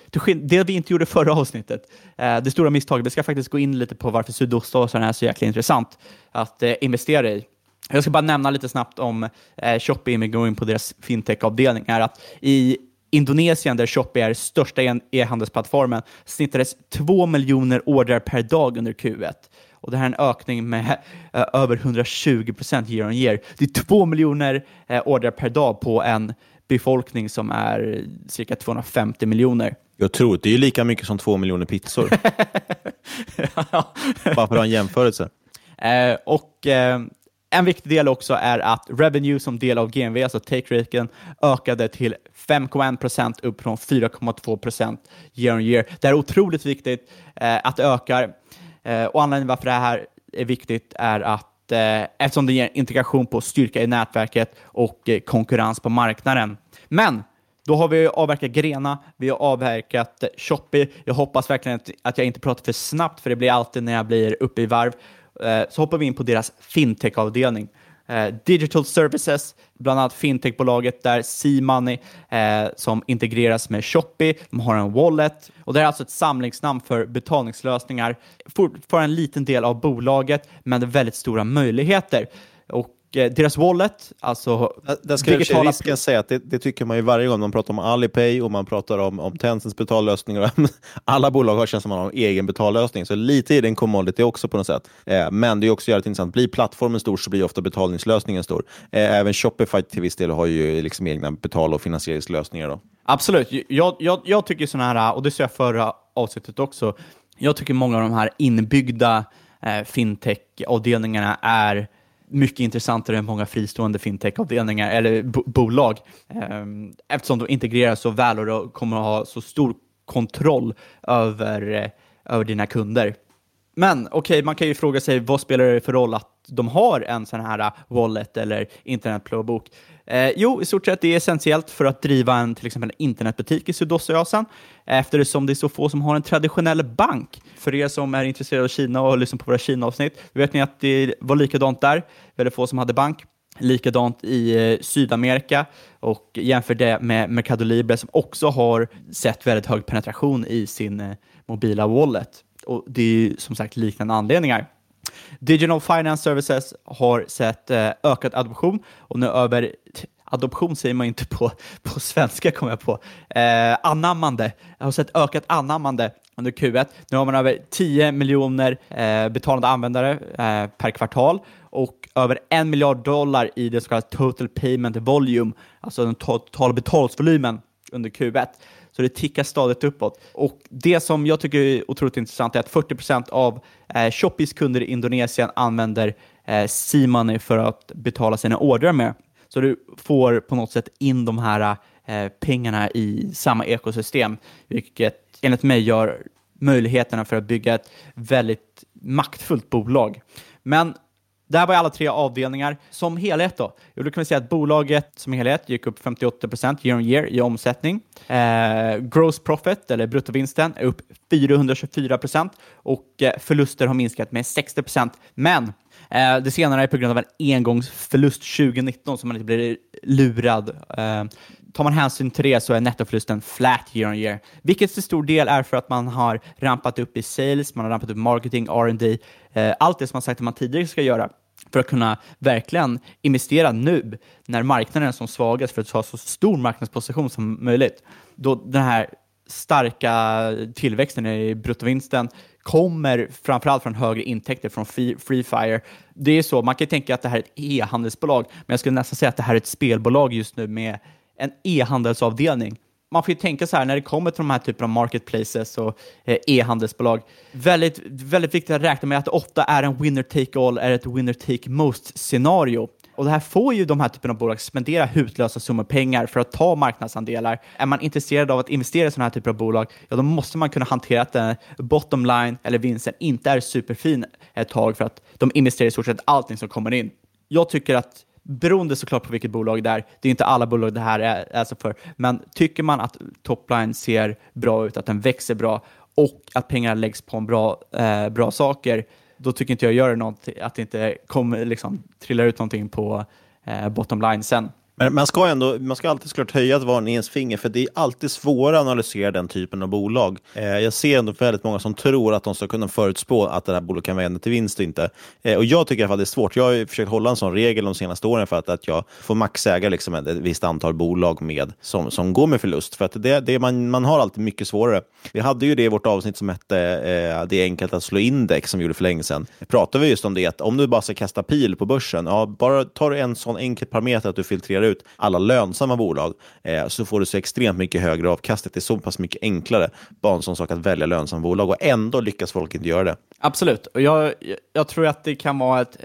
Speaker 6: det vi inte gjorde förra avsnittet, eh, det stora misstaget, vi ska faktiskt gå in lite på varför Sydostasien är så jäkla intressant att eh, investera i. Jag ska bara nämna lite snabbt om eh, Shopee, med går in på deras fintech-avdelning, är att i Indonesien, där Shopee är största e-handelsplattformen, snittades 2 miljoner ordrar per dag under Q1. Och det här är en ökning med eh, över 120 procent year on year. Det är 2 miljoner eh, ordrar per dag på en befolkning som är cirka 250 miljoner.
Speaker 5: Jag tror det är lika mycket som 2 miljoner pizzor. [laughs] Bara för att ha en jämförelse.
Speaker 6: Eh, och eh, en viktig del också är att revenue som del av GMV, alltså take-raten, ökade till 5,1 procent upp från 4,2 procent year on year. Det är otroligt viktigt eh, att det ökar eh, och anledningen varför det här är viktigt är att eh, eftersom det ger integration på styrka i nätverket och eh, konkurrens på marknaden. Men då har vi avverkat Grena, vi har avverkat Shopee. Jag hoppas verkligen att jag inte pratar för snabbt, för det blir alltid när jag blir uppe i varv. Eh, så hoppar vi in på deras fintech-avdelning. Eh, digital Services, bland annat fintechbolaget där C-Money eh, som integreras med Shopee. De har en wallet och det är alltså ett samlingsnamn för betalningslösningar Fortfarande en liten del av bolaget, men väldigt stora möjligheter. Och deras wallet, alltså
Speaker 5: Där ska digitala... Jag ska säga att det, det, tycker man ju varje gång man pratar om Alipay och man pratar om, om Tencents betallösningar. [laughs] Alla bolag har känns som att man har en egen betallösning, så lite i den commodity också på något sätt. Eh, men det är också jävligt intressant. Blir plattformen stor så blir ofta betalningslösningen stor. Eh, även Shopify till viss del har ju liksom egna betal och finansieringslösningar. Då.
Speaker 6: Absolut. Jag, jag, jag tycker sådana här, och det sa jag förra avsnittet också, jag tycker många av de här inbyggda eh, fintech-avdelningarna är mycket intressantare än många fristående fintech-avdelningar eller bo bolag ehm, eftersom de integrerar så väl och kommer att ha så stor kontroll över, eh, över dina kunder. Men okej, okay, man kan ju fråga sig vad spelar det för roll att de har en sån här äh, wallet eller internetplånbok? Eh, jo, i stort sett det är essentiellt för att driva en till exempel en internetbutik i Sydostasien eftersom det är så få som har en traditionell bank. För er som är intresserade av Kina och lyssnar på våra Kina-avsnitt, vet ni att det var likadant där. Väldigt få som hade bank. Likadant i eh, Sydamerika och jämför det med Mercado Libre som också har sett väldigt hög penetration i sin eh, mobila wallet. Och det är ju som sagt liknande anledningar. Digital Finance Services har sett eh, ökad adoption och nu över adoption säger man inte på, på svenska kommer jag på, eh, anammande. Jag har sett ökat anammande under Q1. Nu har man över 10 miljoner eh, betalande användare eh, per kvartal och över 1 miljard dollar i det så kallade total payment volume, alltså den totala betalsvolymen under Q1. Så det tickar stadigt uppåt. Och det som jag tycker är otroligt intressant är att 40% av eh, Shopees kunder i Indonesien använder eh, C-money för att betala sina ordrar med. Så du får på något sätt in de här eh, pengarna i samma ekosystem, vilket enligt mig gör möjligheterna för att bygga ett väldigt maktfullt bolag. Men det här var alla tre avdelningar. Som helhet då? Jo, då kan vi säga att bolaget som helhet gick upp 58 year on year i omsättning. Eh, gross profit, eller bruttovinsten, är upp 424% och eh, förluster har minskat med 60% Men eh, det senare är på grund av en engångsförlust 2019 som man inte blir lurad. Eh, tar man hänsyn till det så är nettoförlusten flat year on year, vilket till stor del är för att man har rampat upp i sales, man har rampat upp marketing, R&D, eh, allt det som man sagt att man tidigare ska göra för att kunna verkligen investera nu när marknaden är som svagast för att ha så stor marknadsposition som möjligt. Då den här starka tillväxten i bruttovinsten kommer framförallt från högre intäkter från Free Fire. Det är så, man kan tänka att det här är ett e-handelsbolag, men jag skulle nästan säga att det här är ett spelbolag just nu med en e-handelsavdelning. Man får ju tänka så här när det kommer till de här typerna av marketplaces och eh, e-handelsbolag. Väldigt, väldigt viktigt att räkna med att det ofta är en winner take all, är ett winner take most scenario. Och det här får ju de här typerna av bolag spendera hutlösa summor pengar för att ta marknadsandelar. Är man intresserad av att investera i sådana här typer av bolag, ja då måste man kunna hantera att den bottom line eller vinsten inte är superfin ett tag för att de investerar i stort sett allting som kommer in. Jag tycker att beroende såklart på vilket bolag det är, det är inte alla bolag det här är, är så för, men tycker man att topline ser bra ut, att den växer bra och att pengarna läggs på en bra, eh, bra saker, då tycker inte jag gör något, att det inte kommer, liksom, trillar ut någonting på eh, bottom line sen.
Speaker 5: Men man ska, ändå, man ska alltid såklart höja ett varningens finger, för det är alltid svårare att analysera den typen av bolag. Eh, jag ser ändå väldigt många som tror att de ska kunna förutspå att det här bolaget kan vända till vinst och inte. Eh, och jag tycker att det är svårt. Jag har försökt hålla en sån regel de senaste åren för att, att jag får maxäga liksom ett, ett visst antal bolag med, som, som går med förlust. För att det, det, man, man har alltid mycket svårare. Vi hade ju det i vårt avsnitt som hette eh, Det är enkelt att slå index, som vi gjorde för länge sedan. Pratade vi just om det, att om du bara ska kasta pil på börsen, ja, bara tar du en sån enkel parameter att du filtrerar ut alla lönsamma bolag eh, så får du så extremt mycket högre avkastning. Det är så pass mycket enklare, bara en sån sak att välja lönsamma bolag och ändå lyckas folk inte göra det.
Speaker 6: Absolut, och jag, jag tror att det kan vara ett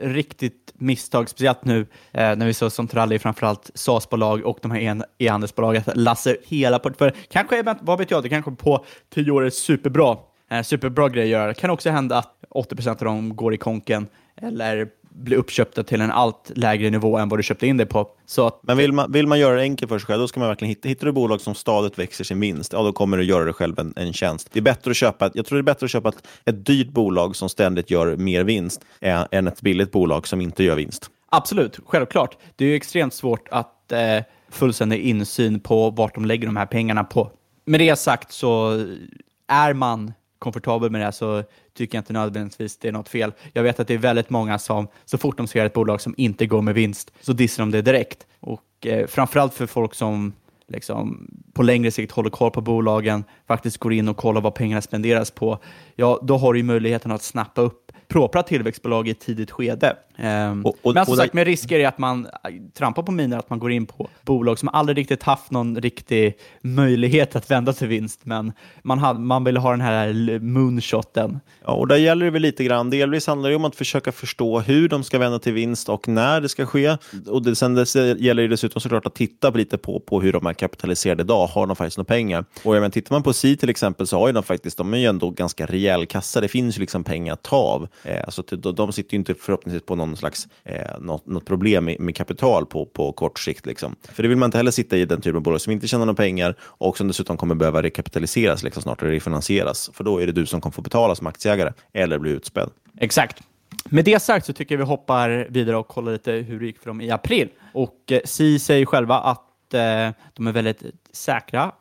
Speaker 6: riktigt misstag, speciellt nu eh, när vi såg som Tralli, framförallt SAS-bolag och de här e-handelsbolagen, Lasse, hela portföljen. Kanske, vad vet jag, det kanske på tio år är superbra, eh, superbra grejer att göra. Det kan också hända att 80% av dem går i konken eller bli uppköpta till en allt lägre nivå än vad du köpte in det på. Så att,
Speaker 5: Men vill man, vill man göra det enkelt för sig själv, då ska man verkligen hitta, hittar du bolag som stadigt växer sin vinst, ja då kommer du göra dig själv en, en tjänst. Det är bättre att köpa, jag tror det är bättre att köpa ett, ett dyrt bolag som ständigt gör mer vinst än ett billigt bolag som inte gör vinst.
Speaker 6: Absolut, självklart. Det är ju extremt svårt att eh, fullständig insyn på vart de lägger de här pengarna på. Med det sagt så är man komfortabel med det så tycker jag inte nödvändigtvis det är något fel. Jag vet att det är väldigt många som så fort de ser ett bolag som inte går med vinst så dissar de det direkt. Och eh, framförallt för folk som liksom, på längre sikt håller koll på bolagen, faktiskt går in och kollar vad pengarna spenderas på, ja, då har du ju möjligheten att snappa upp propra tillväxtbolag i ett tidigt skede. Um,
Speaker 5: Och- och-
Speaker 6: men som
Speaker 5: och
Speaker 6: sagt, med risker är att man äh, trampar på miner, att man går in på bolag som aldrig riktigt haft någon riktig möjlighet att vända till vinst, men man, hade, man vill ha den här moonshoten.
Speaker 5: Ja, och där gäller det väl lite grann. Delvis handlar det om att försöka förstå hur de ska vända till vinst och när det ska ske. Och det, sen dess gäller det dessutom såklart att titta lite på, på hur de är kapitaliserade idag. Har de faktiskt några pengar? Och menar, tittar man på Si till exempel så har ju de faktiskt, de är ju ändå ganska rejäl kassa. Det finns ju liksom pengar att ta av. Eh, alltså, typ, de, de sitter ju inte förhoppningsvis på någon slags, eh, något, något problem med, med kapital på, på kort sikt. Liksom. För det vill man inte heller sitta i den typen av bolag som inte tjänar några pengar och som dessutom kommer behöva rekapitaliseras liksom, snart, eller refinansieras. För då är det du som kommer få betala som aktieägare eller bli utspädd.
Speaker 6: Exakt. Med det sagt så tycker jag vi hoppar vidare och kollar lite hur det gick för dem i april. Och eh, Si säger själva att eh, de är väldigt säkra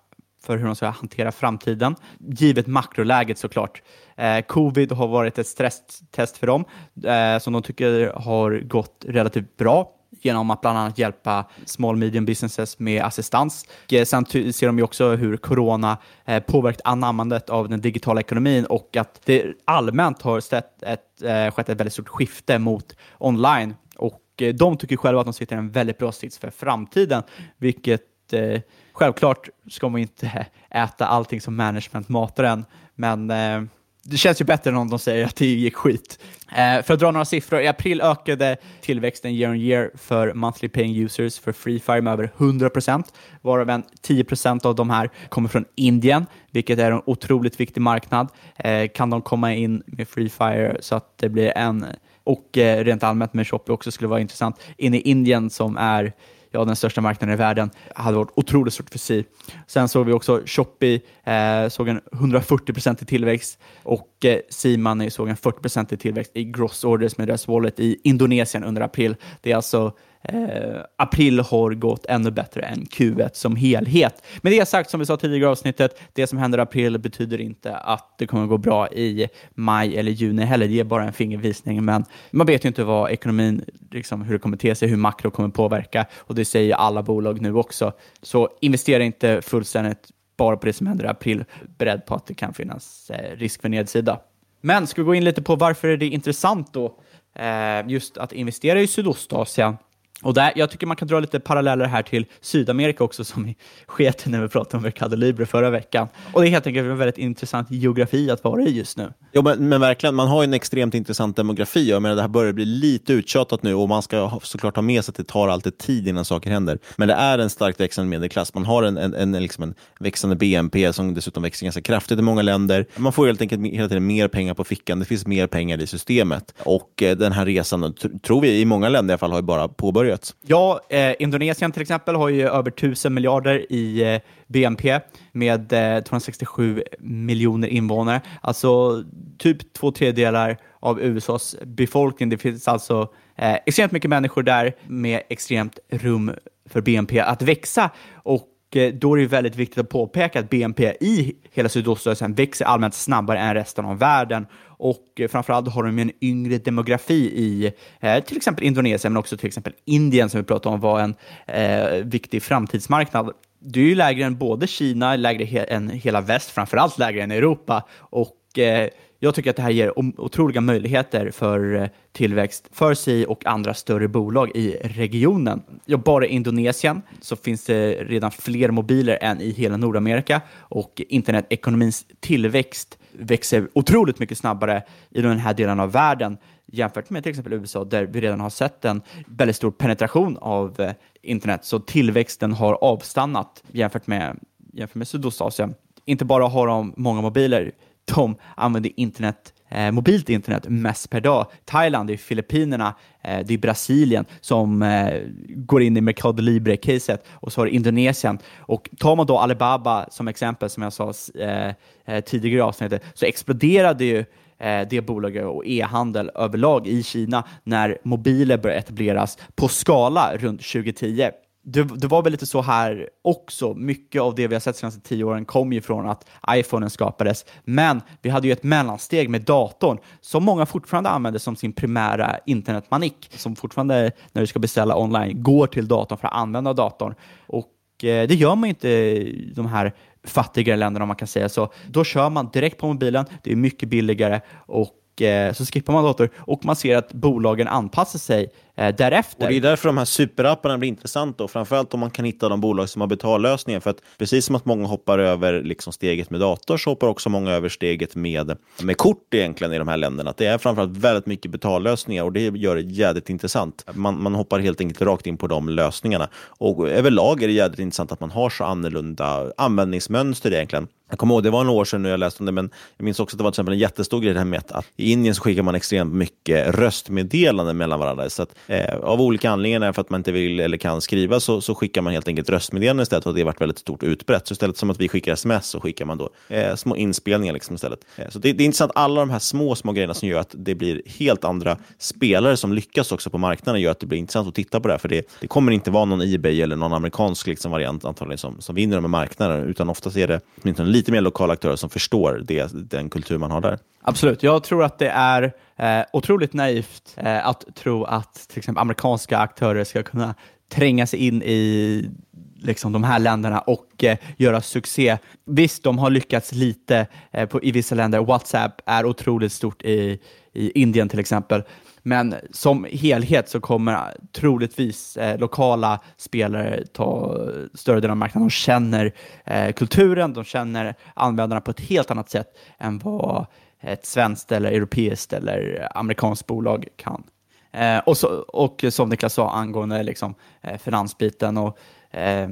Speaker 6: för hur de ska hantera framtiden, givet makroläget såklart. Eh, covid har varit ett stresstest för dem eh, som de tycker har gått relativt bra genom att bland annat hjälpa small medium businesses med assistans. Eh, sen ser de ju också hur corona eh, påverkat anammandet av den digitala ekonomin och att det allmänt har sett ett, eh, skett ett väldigt stort skifte mot online. Och de tycker själva att de sitter i en väldigt bra sits för framtiden, vilket eh, självklart ska man inte äta allting som management matar en, men eh, det känns ju bättre än om de säger att det gick skit. Eh, för att dra några siffror, i april ökade tillväxten year on year för monthly paying users för Free Fire med över 100%, varav en 10% av de här kommer från Indien, vilket är en otroligt viktig marknad. Eh, kan de komma in med Free Fire så att det blir en, och eh, rent allmänt med Shopee också skulle vara intressant, in i Indien som är ja, den största marknaden i världen, hade varit otroligt stort för sig. Sen såg vi också Shopee eh, såg en 140% i tillväxt och eh, C-Money såg en 40% i tillväxt i gross orders med deras wallet i Indonesien under april. Det är alltså Eh, april har gått ännu bättre än Q1 som helhet. Med det sagt, som vi sa tidigare i avsnittet, det som händer i april betyder inte att det kommer gå bra i maj eller juni heller. Det är bara en fingervisning, men man vet ju inte vad ekonomin, liksom, hur det kommer te sig, hur makro kommer påverka och det säger alla bolag nu också. Så investera inte fullständigt bara på det som händer i april, beredd på att det kan finnas eh, risk för nedsida. Men ska vi gå in lite på varför är det intressant då eh, just att investera i Sydostasien? Och där, jag tycker man kan dra lite paralleller här till Sydamerika också, som vi [laughs] sket i när vi pratade om Mercado Libre förra veckan. Och det är helt enkelt en väldigt intressant geografi att vara i just nu.
Speaker 5: Jo, men, men verkligen, man har ju en extremt intressant demografi. Jag menar, det här börjar bli lite uttjatat nu och man ska såklart ha med sig att det tar alltid tid innan saker händer. Men det är en starkt växande medelklass. Man har en, en, en, liksom en växande BNP som dessutom växer ganska kraftigt i många länder. Man får helt enkelt hela tiden mer pengar på fickan. Det finns mer pengar i systemet. Och eh, den här resan, tr- tror vi, i många länder i alla fall, har ju bara påbörjats.
Speaker 6: Ja, eh, Indonesien till exempel har ju över 1000 miljarder i eh, BNP med eh, 267 miljoner invånare. Alltså typ två tredjedelar av USAs befolkning. Det finns alltså eh, extremt mycket människor där med extremt rum för BNP att växa. Och eh, då är det väldigt viktigt att påpeka att BNP i hela Sydostasien växer allmänt snabbare än resten av världen. Och eh, framförallt har de en yngre demografi i eh, till exempel Indonesien, men också till exempel Indien som vi pratade om var en eh, viktig framtidsmarknad. Du är ju lägre än både Kina, lägre he- än hela väst, framförallt lägre än Europa. Och eh, jag tycker att det här ger otroliga möjligheter för eh, tillväxt för sig och andra större bolag i regionen. Ja, bara i Indonesien så finns det redan fler mobiler än i hela Nordamerika och internetekonomins tillväxt växer otroligt mycket snabbare i den här delen av världen jämfört med till exempel USA där vi redan har sett en väldigt stor penetration av eh, internet. Så tillväxten har avstannat jämfört med, jämfört med Sydostasien. Inte bara har de många mobiler, de använder internet eh, mobilt internet mest per dag. Thailand, det är Filippinerna, eh, det är Brasilien som eh, går in i Mercado Libre-caset och så har Indonesien. Och tar man då Alibaba som exempel, som jag sa eh, eh, tidigare i avsnittet, så exploderade ju eh, det bolaget och e-handel överlag i Kina när mobiler började etableras på skala runt 2010 det, det var väl lite så här också. Mycket av det vi har sett de senaste tio åren kom ju från att iPhonen skapades. Men vi hade ju ett mellansteg med datorn som många fortfarande använder som sin primära internetmanik. Som fortfarande, när du ska beställa online, går till datorn för att använda datorn. Och eh, det gör man ju inte i de här fattigare länderna om man kan säga så. Då kör man direkt på mobilen, det är mycket billigare och eh, så skippar man dator och man ser att bolagen anpassar sig eh, därefter.
Speaker 5: Och det är därför de här superapparna blir intressanta och framförallt om man kan hitta de bolag som har betallösningar. För att precis som att många hoppar över liksom steget med dator så hoppar också många över steget med, med kort egentligen i de här länderna. Att det är framförallt väldigt mycket betallösningar och det gör det jädrigt intressant. Man, man hoppar helt enkelt rakt in på de lösningarna. Och överlag är det jädrigt intressant att man har så annorlunda användningsmönster egentligen. Jag kommer ihåg, det var några år sedan nu jag läste om det, men jag minns också att det var till exempel en jättestor grej det här med att i Indien så skickar man extremt mycket röstmeddelanden mellan varandra. Så att, eh, av olika anledningar, för att man inte vill eller kan skriva, så, så skickar man helt enkelt röstmeddelanden istället. Och det har varit väldigt stort utbrett. Så istället som att vi skickar sms så skickar man då eh, små inspelningar liksom istället. Eh, så det, det, är intressant, alla de här små, små grejerna som gör att det blir helt andra spelare som lyckas också på marknaden gör att det blir intressant att titta på det här. För det, det kommer inte vara någon Ebay eller någon amerikansk liksom, variant antagligen som, som vinner de här marknaderna, utan oftast är det åtminstone lite mer lokala aktörer som förstår det, den kultur man har där.
Speaker 6: Absolut. Jag tror att det är eh, otroligt naivt eh, att tro att till exempel amerikanska aktörer ska kunna tränga sig in i liksom, de här länderna och eh, göra succé. Visst, de har lyckats lite eh, på, i vissa länder. WhatsApp är otroligt stort i, i Indien till exempel. Men som helhet så kommer troligtvis eh, lokala spelare ta större delen av marknaden. De känner eh, kulturen, de känner användarna på ett helt annat sätt än vad ett svenskt eller europeiskt eller amerikanskt bolag kan. Eh, och, så, och som Niklas sa angående liksom, eh, finansbiten och eh,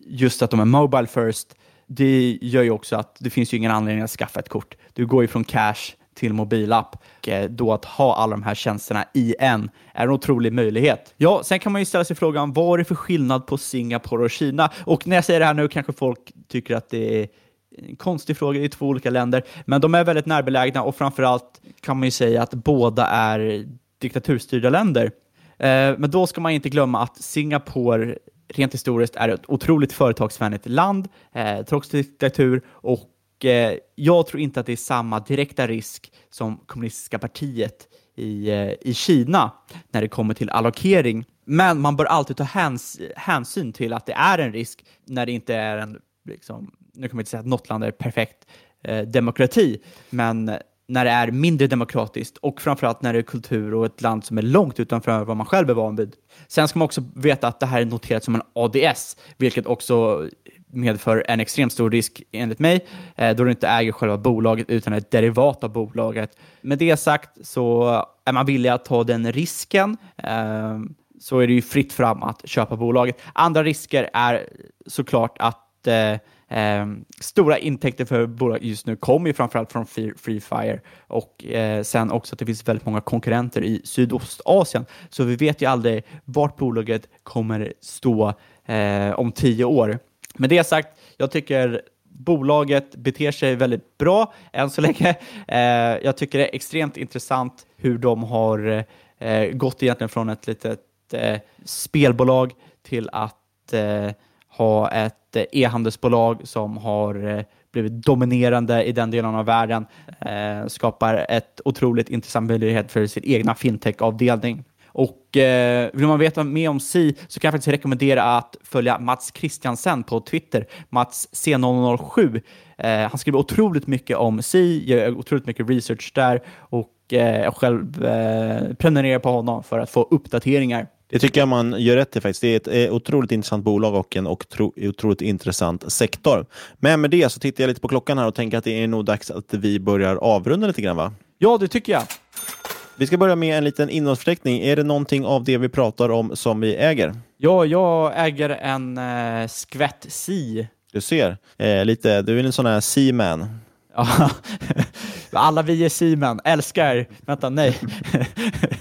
Speaker 6: just att de är mobile first, det gör ju också att det finns ju ingen anledning att skaffa ett kort. Du går ju från cash till mobilapp. Och eh, då att ha alla de här tjänsterna i en är en otrolig möjlighet. Ja, sen kan man ju ställa sig frågan, vad är det för skillnad på Singapore och Kina? Och när jag säger det här nu kanske folk tycker att det är en konstig fråga i två olika länder, men de är väldigt närbelägna och framförallt kan man ju säga att båda är diktaturstyrda länder. Eh, men då ska man inte glömma att Singapore rent historiskt är ett otroligt företagsvänligt land, eh, trots diktatur, och eh, jag tror inte att det är samma direkta risk som kommunistiska partiet i, i Kina när det kommer till allokering. Men man bör alltid ta häns hänsyn till att det är en risk när det inte är en, liksom, nu kan man inte säga att något land är perfekt eh, demokrati, men när det är mindre demokratiskt och framförallt när det är kultur och ett land som är långt utanför vad man själv är van vid. Sen ska man också veta att det här är noterat som en ADS, vilket också medför en extremt stor risk enligt mig, eh, då du inte äger själva bolaget utan ett derivat av bolaget. Med det sagt så är man villig att ta den risken eh, så är det ju fritt fram att köpa bolaget. Andra risker är såklart att eh, eh, stora intäkter för bolag just nu kommer ju framförallt från Free, Free Fire och eh, sen också att det finns väldigt många konkurrenter i Sydostasien. Så vi vet ju aldrig vart bolaget kommer stå eh, om tio år. Med det sagt, jag tycker bolaget beter sig väldigt bra än så länge. [laughs] Eh, jag tycker det är extremt intressant hur de har eh, gått egentligen från ett litet eh, spelbolag till att eh, ha ett eh, e-handelsbolag som har eh, blivit dominerande i den delen av världen, eh, skapar ett otroligt intressant möjlighet för sin egna fintech-avdelning. Och eh, vill man veta mer om Si så kan jag faktiskt rekommendera att följa Mats Christiansen på Twitter, Mats C007. Eh, han skriver otroligt mycket om Si, gör otroligt mycket research där och eh, jag själv eh, prenumererar på honom för att få uppdateringar.
Speaker 5: Det tycker jag man gör rätt i faktiskt. Det är ett eh, otroligt intressant bolag och en otroligt intressant sektor. Men med det så tittar jag lite på klockan här och tänker att det är nog dags att vi börjar avrunda lite grann va?
Speaker 6: Ja, det tycker jag.
Speaker 5: Vi ska börja med en liten innehållsförteckning. Är det någonting av det vi pratar om som vi äger?
Speaker 6: Ja, jag äger en eh, skvätt Si.
Speaker 5: Du ser. Eh, lite, du är en sån här Seaman.
Speaker 6: Ja, [laughs] alla vi är Siemens, älskar, vänta nej. [laughs]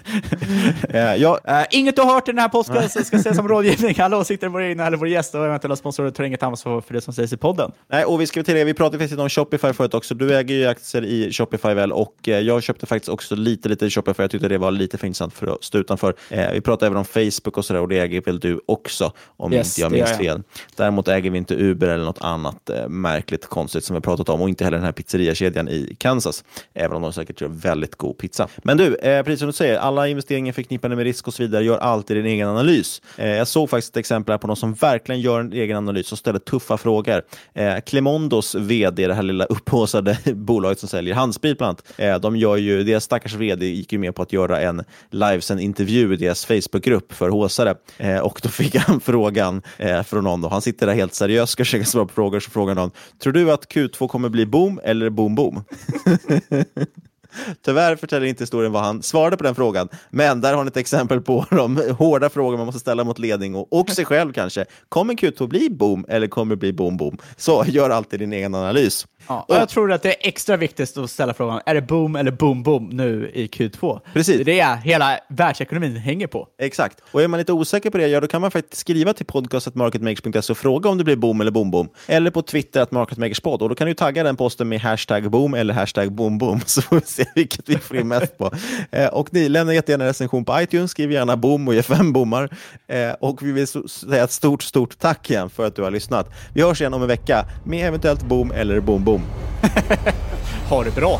Speaker 5: uh, [laughs] jag...
Speaker 6: uh, inget du har hört i den här podcasten ska ses som rådgivning. [laughs] Alla åsikter våra egna eller vår gäst och eventuella sponsorer tar inget ansvar för det som sägs i podden.
Speaker 5: Nej, och vi ska till det, vi pratade faktiskt om Shopify förut också. Du äger ju aktier i Shopify väl och uh, jag köpte faktiskt också lite, lite i Shopify. Jag tyckte det var lite för intressant för att stå utanför. vi pratade även om Facebook och sådär och det äger väl du också om yes, inte jag minns fel. Däremot äger vi inte Uber eller något annat märkligt konstigt som vi pratat om och inte heller den här pizzeriakedjan i Kansas, även om de säkert gör väldigt god pizza. Men du, eh, precis som du säger, alla alla investeringar förknippade med risk och så vidare. Gör alltid din egen analys. Eh, jag såg faktiskt ett exempel här på någon som verkligen gör en egen analys och ställer tuffa frågor. Eh, Clemondos vd, det här lilla upphåsade [laughs] bolaget som säljer handsprit bland annat, eh, de gör ju, deras stackars vd gick ju med på att göra en livesänd intervju i deras Facebookgrupp för håsare eh, och då fick han [laughs] frågan eh, från någon, då. han sitter där helt seriöst och försöker svara på frågor, så frågar någon, tror du att Q2 kommer bli boom eller boom boom? [laughs] Tyvärr förtäller inte historien vad han svarade på den frågan, men där har ni ett exempel på [laughs] de hårda frågor man måste ställa mot ledning och, och sig själv kanske. Kommer Q2 bli boom eller kommer det bli boom boom? Så gör alltid din egen analys.
Speaker 6: Ja, och jag tror att det är extra viktigt att ställa frågan, är det boom eller boom boom nu i Q2?
Speaker 5: Precis.
Speaker 6: Det är det hela världsekonomin hänger på.
Speaker 5: Exakt. Och är man lite osäker på det, ja, då kan man faktiskt skriva till podcastmarketmakers.se och fråga om det blir boom eller boom boom. Eller på Twitter, att marketmakerspod. Och då kan du tagga den posten med hashtag boom eller hashtag boom boom, [laughs] så får vi se vilket vi får in mest på. Eh, och ni lämnar jättegärna recension på iTunes, skriv gärna boom och ge fem bommar. Eh, och vi vill säga ett stort, stort tack igen för att du har lyssnat. Vi hörs igen om en vecka med eventuellt boom eller boom boom. [laughs]
Speaker 6: ha det bra!